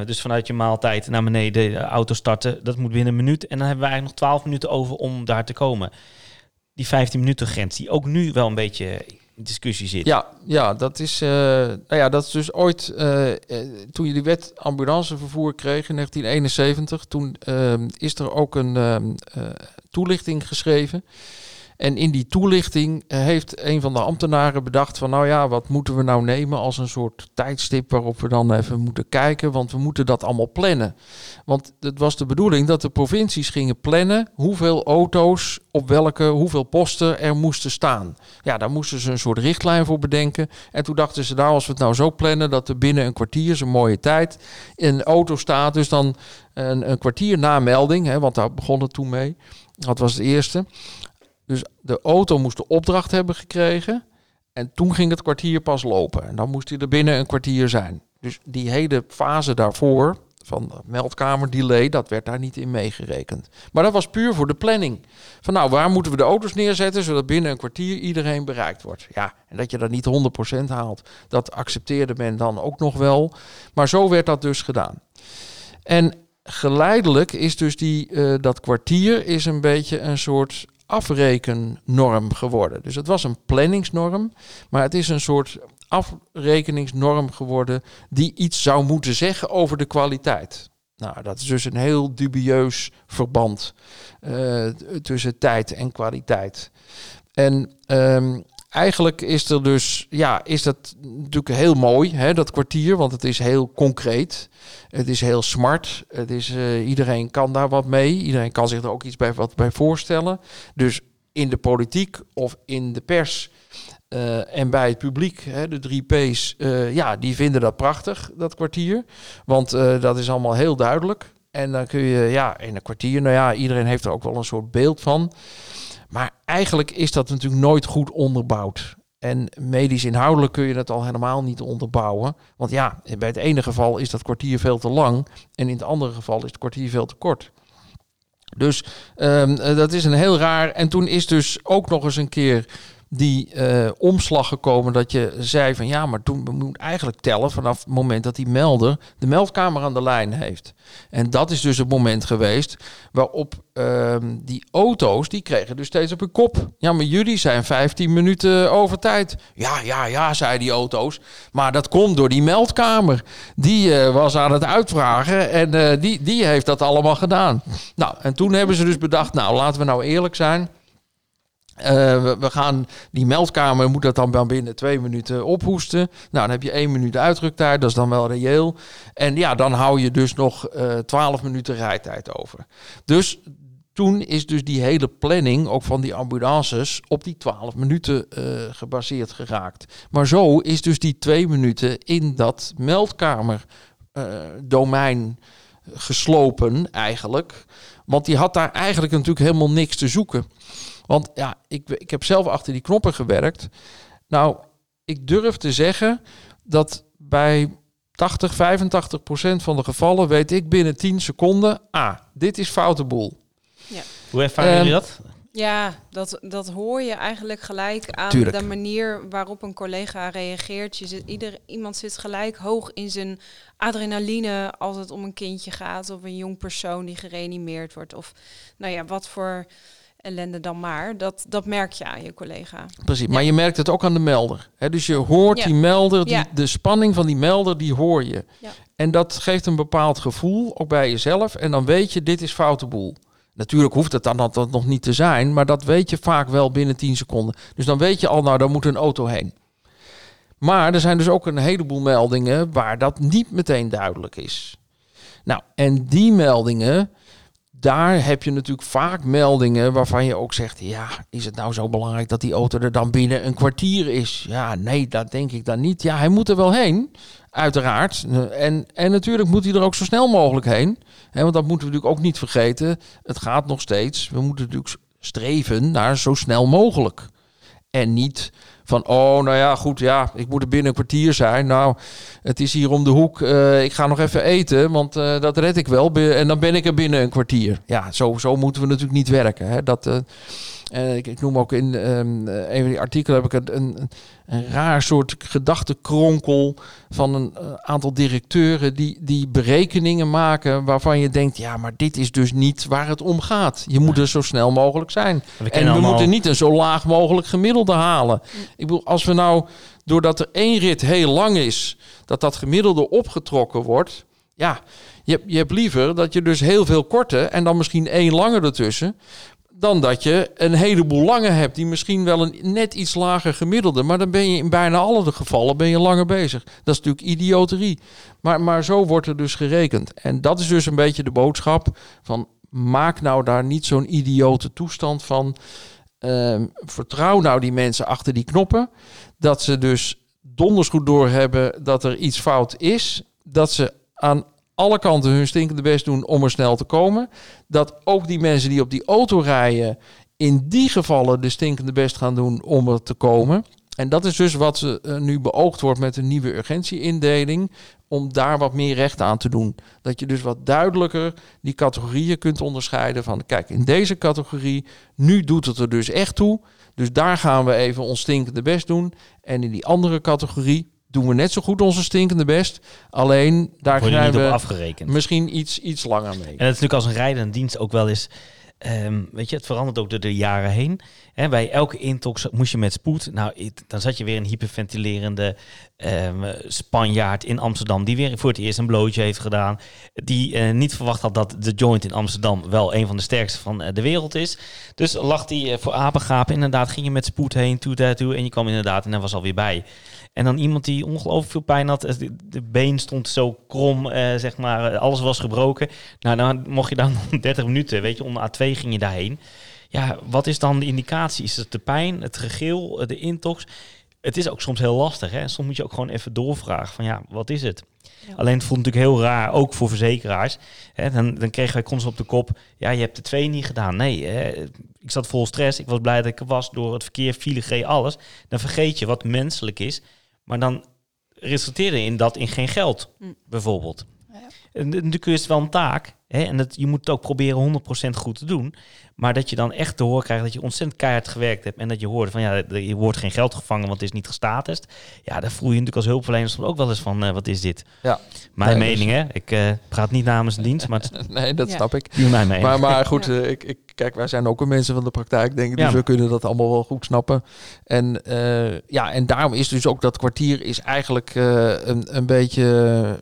Dus vanuit je maaltijd naar beneden de auto starten, dat moet binnen een minuut. En dan hebben we eigenlijk nog 12 minuten over om daar te komen. Die 15 minuten grens, die ook nu wel een beetje in discussie zit. Ja, ja, dat is, eh, nou ja, dat is dus ooit, eh, eh, toen je die wet ambulancevervoer kreeg in 1971, toen ehm, is er ook een ehm, eh, toelichting geschreven. En in die toelichting eh, heeft een van de ambtenaren bedacht van, nou ja, wat moeten we nou nemen als een soort tijdstip waarop we dan even moeten kijken, want we moeten dat allemaal plannen. Want het was de bedoeling dat de provincies gingen plannen hoeveel auto's op welke, hoeveel posten er moesten staan. Ja, daar moesten ze een soort richtlijn voor bedenken. En toen dachten ze, nou, als we het nou zo plannen dat er binnen een kwartier, een mooie tijd, een auto staat. Dus dan een, een kwartier na melding, hè, want daar begon het toen mee. Dat was het eerste. Dus de auto moest de opdracht hebben gekregen. En toen ging het kwartier pas lopen. En dan moest hij er binnen een kwartier zijn. Dus die hele fase daarvoor, van de meldkamerdelay, dat werd daar niet in meegerekend. Maar dat was puur voor de planning. Van nou, waar moeten we de auto's neerzetten, zodat binnen een kwartier iedereen bereikt wordt. Ja, en dat je dat niet 100% haalt, dat accepteerde men dan ook nog wel. Maar zo werd dat dus gedaan. En geleidelijk is dus die, eh, dat kwartier is een beetje een soort afrekennorm geworden. Dus het was een planningsnorm, maar het is een soort afrekeningsnorm geworden die iets zou moeten zeggen over de kwaliteit. Nou, dat is dus een heel dubieus verband eh, tussen tijd en kwaliteit. En ehm, eigenlijk is er dus, ja, is dat natuurlijk heel mooi, hè, dat kwartier, want het is heel concreet. Het is heel smart. Het is, eh, iedereen kan daar wat mee. Iedereen kan zich er ook iets bij, wat bij voorstellen. Dus in de politiek of in de pers eh, en bij het publiek, hè, de drie P's, eh, ja, die vinden dat prachtig, dat kwartier. Want dat is allemaal heel duidelijk. En dan kun je, ja, in een kwartier, nou ja, iedereen heeft er ook wel een soort beeld van. Maar eigenlijk is dat natuurlijk nooit goed onderbouwd. En medisch inhoudelijk kun je dat al helemaal niet onderbouwen. Want ja, bij het ene geval is dat kwartier veel te lang. En in het andere geval is het kwartier veel te kort. Dus ehm, eh, dat is een heel raar. En toen is dus ook nog eens een keer die uh, omslag gekomen dat je zei van ja, maar toen moet eigenlijk tellen vanaf het moment dat die melder de meldkamer aan de lijn heeft. En dat is dus het moment geweest waarop uh, die auto's, die kregen dus steeds op hun kop. Ja, maar jullie zijn 15 minuten over tijd. Ja, ja, ja, zei die auto's. Maar dat komt door die meldkamer. Die uh, was aan het uitvragen en uh, die, die heeft dat allemaal gedaan. Nou, en toen hebben ze dus bedacht, nou laten we nou eerlijk zijn. Uh, we, gaan die meldkamer moet dat dan binnen twee minuten ophoesten. Nou, dan heb je één minuut uitdruktijd, dat is dan wel reëel. En ja, dan hou je dus nog twaalf uh, minuten rijtijd over. Dus toen is dus die hele planning, ook van die ambulances, op die 12 minuten uh, gebaseerd geraakt. Maar zo is dus die twee minuten in dat meldkamerdomein geslopen eigenlijk. Want die had daar eigenlijk natuurlijk helemaal niks te zoeken. Want ja, ik, ik heb zelf achter die knoppen gewerkt. Nou, ik durf te zeggen dat bij 80, 85 procent van de gevallen weet ik binnen 10 seconden, ah, dit is foute boel. Ja. Hoe ervaren jullie dat? Ja, dat, dat hoor je eigenlijk gelijk aan Tuurlijk. de manier waarop een collega reageert. Je zit, ieder, iemand zit gelijk hoog in zijn adrenaline als het om een kindje gaat of een jong persoon die gereanimeerd wordt. Of nou ja, wat voor ellende dan maar. Dat, dat merk je aan je collega. Precies, maar je merkt het ook aan de melder. Hè? Dus je hoort Ja. die melder, die, Ja. de spanning van die melder, die hoor je. En dat geeft een bepaald gevoel, ook bij jezelf. En dan weet je, dit is foute boel. Natuurlijk hoeft het dan dat dat nog niet te zijn, maar dat weet je vaak wel binnen 10 seconden. Dus dan weet je al, nou, daar moet een auto heen. Maar er zijn dus ook een heleboel meldingen waar dat niet meteen duidelijk is. Nou, en die meldingen, daar heb je natuurlijk vaak meldingen waarvan je ook zegt: ja, is het nou zo belangrijk dat die auto er dan binnen een kwartier is? Ja, nee, dat denk ik dan niet. Ja, hij moet er wel heen, uiteraard. En, en natuurlijk moet hij er ook zo snel mogelijk heen. Want dat moeten we natuurlijk ook niet vergeten. Het gaat nog steeds. We moeten natuurlijk streven naar zo snel mogelijk. En niet van, oh, nou ja, goed, ja, ik moet er binnen een kwartier zijn. Nou, het is hier om de hoek. eh, ik ga nog even eten, want eh, dat red ik wel. En dan ben ik er binnen een kwartier. Ja, zo, zo moeten we natuurlijk niet werken. Hè. Dat, eh, ik, ik noem ook in ehm, eh, een van die artikelen heb ik een, een, een raar soort gedachtenkronkel van een eh, aantal directeuren die, die berekeningen maken waarvan je denkt, ja, maar dit is dus niet waar het om gaat. Je moet er zo snel mogelijk zijn. We En we allemaal- moeten niet een zo laag mogelijk gemiddelde halen. Ik bedoel, als we nou, doordat er één rit heel lang is, dat dat gemiddelde opgetrokken wordt. Ja, je, hebt- je hebt liever dat je dus heel veel korte en dan misschien één lange ertussen. Dan dat je een heleboel lange hebt die misschien wel een net iets lager gemiddelde. Maar dan ben je in bijna alle gevallen ben je langer bezig. Dat is natuurlijk idioterie. Maar, maar zo wordt er dus gerekend. En dat is dus een beetje de boodschap van maak nou daar niet zo'n idiote toestand van. Ehm, vertrouw nou die mensen achter die knoppen. Dat ze dus donders goed doorhebben dat er iets fout is. Dat ze aan alle kanten hun stinkende best doen om er snel te komen. Dat ook die mensen die op die auto rijden in die gevallen de stinkende best gaan doen om er te komen. En dat is dus wat uh, nu beoogd wordt met een nieuwe urgentieindeling. Om daar wat meer recht aan te doen. Dat je dus wat duidelijker die categorieën kunt onderscheiden. Van kijk, in deze categorie, nu doet het er dus echt toe. Dus daar gaan we even ons stinkende best doen. En in die andere categorie doen we net zo goed onze stinkende best. Alleen daar krijgen we afgerekend. misschien iets, iets langer mee. En dat is natuurlijk als een rijdende dienst ook wel eens. ehm, weet je, het verandert ook door de jaren heen. Bij elke intox moest je met spoed. Nou, dan zat je weer een hyperventilerende ehm, Spanjaard in Amsterdam. Die weer voor het eerst een blootje heeft gedaan. Die eh, niet verwacht had dat de joint in Amsterdam wel een van de sterkste van eh, de wereld is. Dus lag die eh, voor apengapen. Inderdaad, ging je met spoed heen, toe daartoe. En je kwam inderdaad en hij was alweer bij. En dan iemand die ongelooflijk veel pijn had. eh, De, been stond zo krom, eh, zeg maar. eh, Alles was gebroken. Nou, dan mocht je dan 30 minuten, weet je, onder A2 ging je daarheen. Ja, wat is dan de indicatie? Is het de pijn, het gegil, de intox? Het is ook soms heel lastig. Hè? Soms moet je ook gewoon even doorvragen van ja, wat is het? Alleen het voelt natuurlijk heel raar, ook voor verzekeraars. Hè? Dan, dan kregen wij constant op de kop, ja, je hebt de twee niet gedaan. Nee, hè? ik zat vol stress. Ik was blij dat ik er was door het verkeer, file, G, alles. Dan vergeet je wat menselijk is. Maar dan resulteerde in dat in geen geld, Hm. bijvoorbeeld. Ja. En natuurlijk is het wel een taak. Hè? En dat, je moet het ook proberen 100% goed te doen. Maar dat je dan echt te horen krijgt dat je ontzettend keihard gewerkt hebt. En dat je hoort van ja, je wordt geen geld gevangen, want het is niet gestatest. Ja, daar voel je natuurlijk als hulpverlener soms ook wel eens van, eh, wat is dit? Ja. Mijn Nee, dus- mening hè. Ik eh praat niet namens een dienst, maar Nee, dat Ja. snap ik. mijn mening. Maar, maar goed, eh, ik, ik, kijk, wij zijn ook een mensen van de praktijk, denk ik. Dus Ja. we kunnen dat allemaal wel goed snappen. En eh, ja, en daarom is dus ook dat kwartier is eigenlijk eh, een, een beetje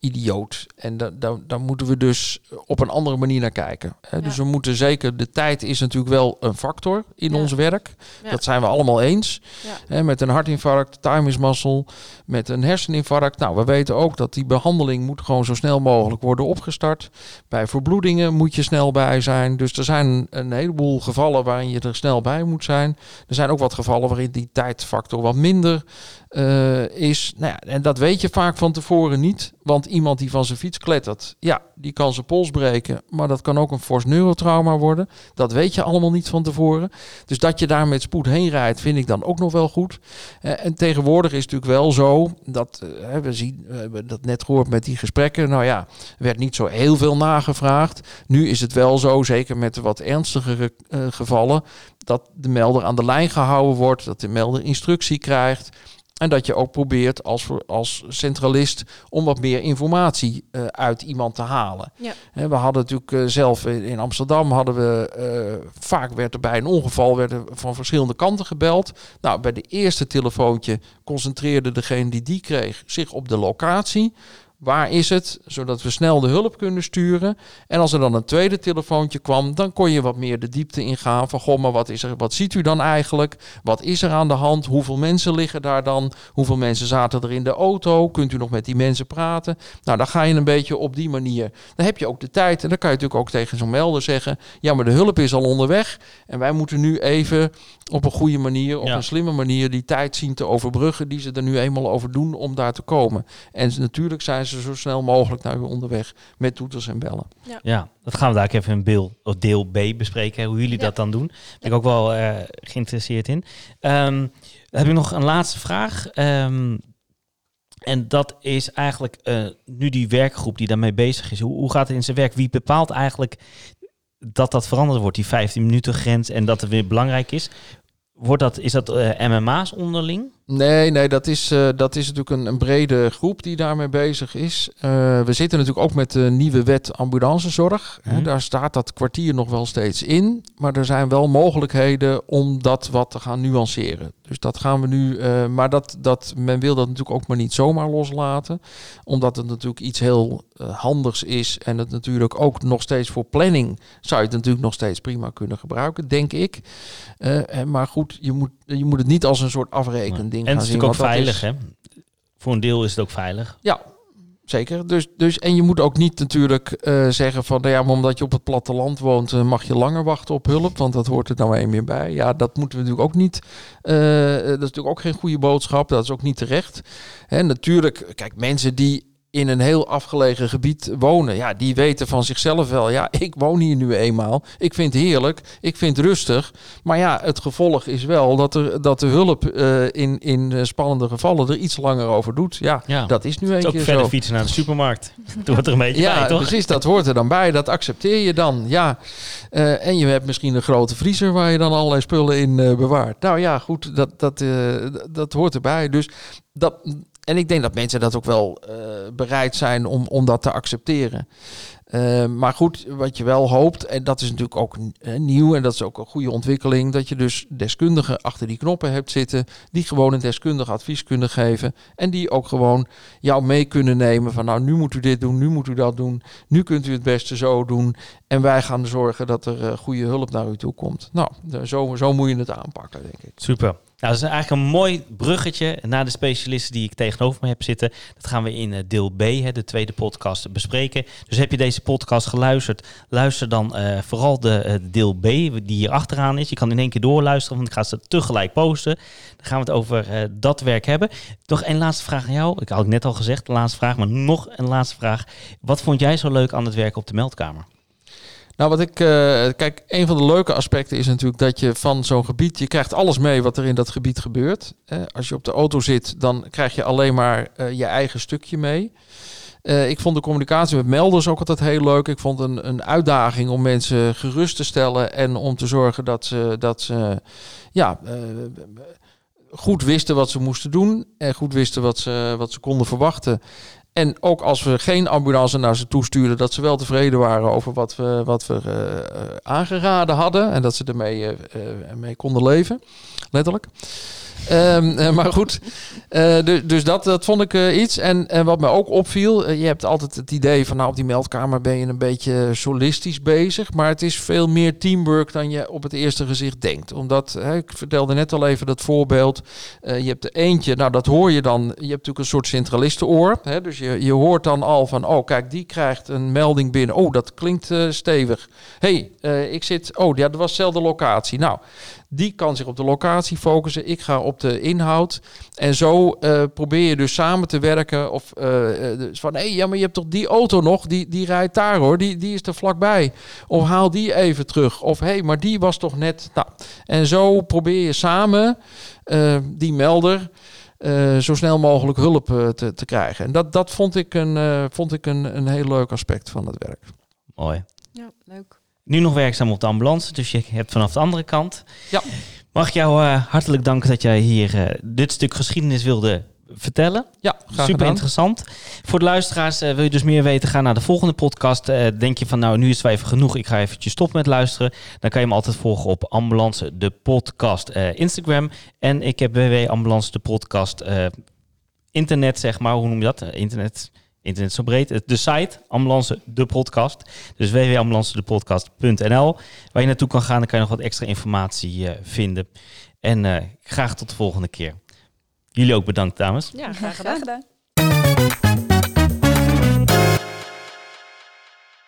idioot. En da, da, daar moeten we dus op een andere manier naar kijken. Hè. Dus we moeten zeker, de tijd is natuurlijk wel een factor in Ja. ons werk. Ja. Dat zijn we allemaal eens. Ja. Met een hartinfarct, thymusmuscle, met een herseninfarct. Nou, we weten ook dat die behandeling moet gewoon zo snel mogelijk worden opgestart. Bij verbloedingen moet je snel bij zijn. Dus er zijn een heleboel gevallen waarin je er snel bij moet zijn. Er zijn ook wat gevallen waarin die tijdfactor wat minder eh, is. Nou en dat weet je vaak van tevoren niet. Want iemand die van zijn fiets klettert, ja, die kan zijn pols breken. Maar dat kan ook een fors neurotrauma worden. Dat weet je allemaal niet van tevoren. Dus dat je daar met spoed heen rijdt, vind ik dan ook nog wel goed. Eh, en tegenwoordig is het natuurlijk wel zo dat hè, we zien, dat net gehoord met die gesprekken. Nou ja, er werd niet zo heel veel nagevraagd. Nu is het wel zo, zeker met de wat ernstigere gevallen, dat de melder aan de lijn gehouden wordt, dat de melder instructie krijgt. En dat je ook probeert als, als centralist om wat meer informatie eh, uit iemand te halen. Ja. We hadden natuurlijk eh, zelf in in Amsterdam hadden we eh, vaak werd er bij een ongeval werd er van verschillende kanten gebeld. Nou, bij de eerste telefoontje concentreerde degene die die kreeg zich op de locatie. Waar is het? Zodat we snel de hulp kunnen sturen. En als er dan een tweede telefoontje kwam, dan kon je wat meer de diepte ingaan. Van goh, maar wat, is er, wat ziet u dan eigenlijk? Wat is er aan de hand? Hoeveel mensen liggen daar dan? Hoeveel mensen zaten er in de auto? Kunt u nog met die mensen praten? Nou, dan ga je een beetje op die manier. Dan heb je ook de tijd. En dan kan je natuurlijk ook tegen zo'n melder zeggen: ja, maar de hulp is al onderweg. En wij moeten nu even op een goede manier, op Ja. een slimme manier, die tijd zien te overbruggen die ze er nu eenmaal over doen om daar te komen. En natuurlijk zijn ze zo snel mogelijk naar u onderweg met toeters en bellen. Ja, dat gaan we daar even in deel, of deel B bespreken, hoe jullie Ja. dat dan doen. Daar ben ik ook wel eh, geïnteresseerd in. Ehm, heb ik nog een laatste vraag. Ehm, en dat is eigenlijk eh, nu die werkgroep die daarmee bezig is. Hoe, hoe gaat het in zijn werk? Wie bepaalt eigenlijk dat dat veranderd wordt, die 15 minuten grens en dat het weer belangrijk is? Wordt dat, is dat eh, MMA's onderling? Nee, nee, dat is, eh, dat is natuurlijk een, een brede groep die daarmee bezig is. Eh, we zitten natuurlijk ook met de nieuwe wet ambulancezorg. Mhm. daar staat dat kwartier nog wel steeds in. Maar er zijn wel mogelijkheden om dat wat te gaan nuanceren. Dus dat gaan we nu. eh, maar dat, dat, men wil dat natuurlijk ook maar niet zomaar loslaten. Omdat het natuurlijk iets heel handigs is. En het natuurlijk ook nog steeds voor planning zou je het natuurlijk nog steeds prima kunnen gebruiken, denk ik. Maar goed, je moet, je moet het niet als een soort afrekending En het is gaan natuurlijk ook veilig, hè? Voor een deel is het ook veilig. Ja, zeker. Dus, dus, en je moet ook niet natuurlijk eh, zeggen van, nou ja, maar omdat je op het platteland woont, eh, mag je langer wachten op hulp, want dat hoort er nou een meer bij. Ja, dat moeten we natuurlijk ook niet. eh, dat is natuurlijk ook geen goede boodschap. Dat is ook niet terecht. Hè, natuurlijk, kijk, mensen die in een heel afgelegen gebied wonen. Ja, die weten van zichzelf wel. Ja, ik woon hier nu eenmaal. Ik vind het heerlijk. Ik vind het rustig. Maar ja, het gevolg is wel dat, er, dat de hulp eh, in, in eh, spannende gevallen er iets langer over doet. Ja, Ja. dat is nu Het een is ook keer verder zo. fietsen naar de supermarkt. Doe het er een beetje Ja, bij, toch? precies. Dat hoort er dan bij. Dat accepteer je dan. Ja. Eh, en je hebt misschien een grote vriezer waar je dan allerlei spullen in bewaart. Nou ja, goed. Dat, dat, dat hoort erbij. Dus dat, en ik denk dat mensen dat ook wel eh, bereid zijn om, om dat te accepteren. Eh, maar goed, wat je wel hoopt, en dat is natuurlijk ook eh, nieuw en dat is ook een goede ontwikkeling, dat je dus deskundigen achter die knoppen hebt zitten, die gewoon een deskundig advies kunnen geven en die ook gewoon jou mee kunnen nemen van nou, nu moet u dit doen, nu moet u dat doen, nu kunt u het beste zo doen en wij gaan zorgen dat er goede hulp naar u toe komt. Nou, zo, zo moet je het aanpakken, denk ik. Super. Nou, dat is eigenlijk een mooi bruggetje naar de specialisten die ik tegenover me heb zitten. Dat gaan we in eh, deel B, hè, de tweede podcast, bespreken. Dus heb je deze podcast geluisterd, luister dan eh, vooral de eh, deel B die hier achteraan is. Je kan in één keer doorluisteren, want ik ga ze tegelijk posten. Dan gaan we het over eh, dat werk hebben. Nog een laatste vraag aan jou. Ik had ik net al gezegd, de laatste vraag, maar nog een laatste vraag. Wat vond jij zo leuk aan het werk op de meldkamer? Nou, wat ik. eh, kijk, een van de leuke aspecten is natuurlijk dat je van zo'n gebied. Je krijgt alles mee wat er in dat gebied gebeurt. Als je op de auto zit, dan krijg je alleen maar eh, je eigen stukje mee. Eh, ik vond de communicatie met melders ook altijd heel leuk. Ik vond een, een uitdaging om mensen gerust te stellen en om te zorgen dat ze, dat ze ja, goed wisten wat ze moesten doen en goed wisten wat ze, wat ze konden verwachten. En ook als we geen ambulance naar ze toestuurden, dat ze wel tevreden waren over wat we, wat we eh, eh, aangeraden hadden. En dat ze ermee mee konden leven, letterlijk. Ehm, eh, maar goed, eh, du- dus dat, dat vond ik eh, iets. En, en wat me ook opviel, je hebt altijd het idee van nou op die meldkamer ben je een beetje solistisch bezig. Maar het is veel meer teamwork dan je op het eerste gezicht denkt. Omdat, ik vertelde net al even dat voorbeeld. Je hebt er eentje, nou dat hoor je dan. Je hebt natuurlijk een soort centralistenoor. Hè, dus je, je hoort dan al van, oh kijk, die krijgt een melding binnen. Oh, dat klinkt stevig. hey, ik zit, oh ja, dat was dezelfde locatie. Nou, die kan zich op de locatie focussen. Ik ga op de inhoud. En zo eh, probeer je dus samen te werken. Of eh, eh, dus van, hé, hey, ja, maar je hebt toch die auto nog? Die, die rijdt daar hoor. Die, die is er vlakbij. Of haal die even terug. Of hé, hey, maar die was toch net... Nou, en zo probeer je samen eh, die melder... eh, zo snel mogelijk hulp te, te krijgen. En dat, dat vond ik, een, eh, vond ik een, een heel leuk aspect van het werk. Mooi. Ja, leuk. Nu nog werkzaam op de ambulance, dus je hebt vanaf de andere kant. Ja. Mag ik jou eh, hartelijk danken dat jij hier eh, dit stuk geschiedenis wilde vertellen. Ja, graag Super gedaan. interessant. Voor de luisteraars, eh, wil je dus meer weten, ga naar de volgende podcast. Denk je van nou, nu is het wel even genoeg, ik ga eventjes stoppen met luisteren. Dan kan je hem altijd volgen op Ambulance de podcast Instagram. En ik heb www Ambulance de podcast internet, zeg maar. Hoe noem je dat? Internet. Internet zo breed. De site, Ambulance de podcast. Dus www.ambulancedepodcast.nl. Waar je naartoe kan gaan, dan kan je nog wat extra informatie eh, vinden. En eh, graag tot de volgende keer. Jullie ook bedankt, dames. Ja, graag gedaan.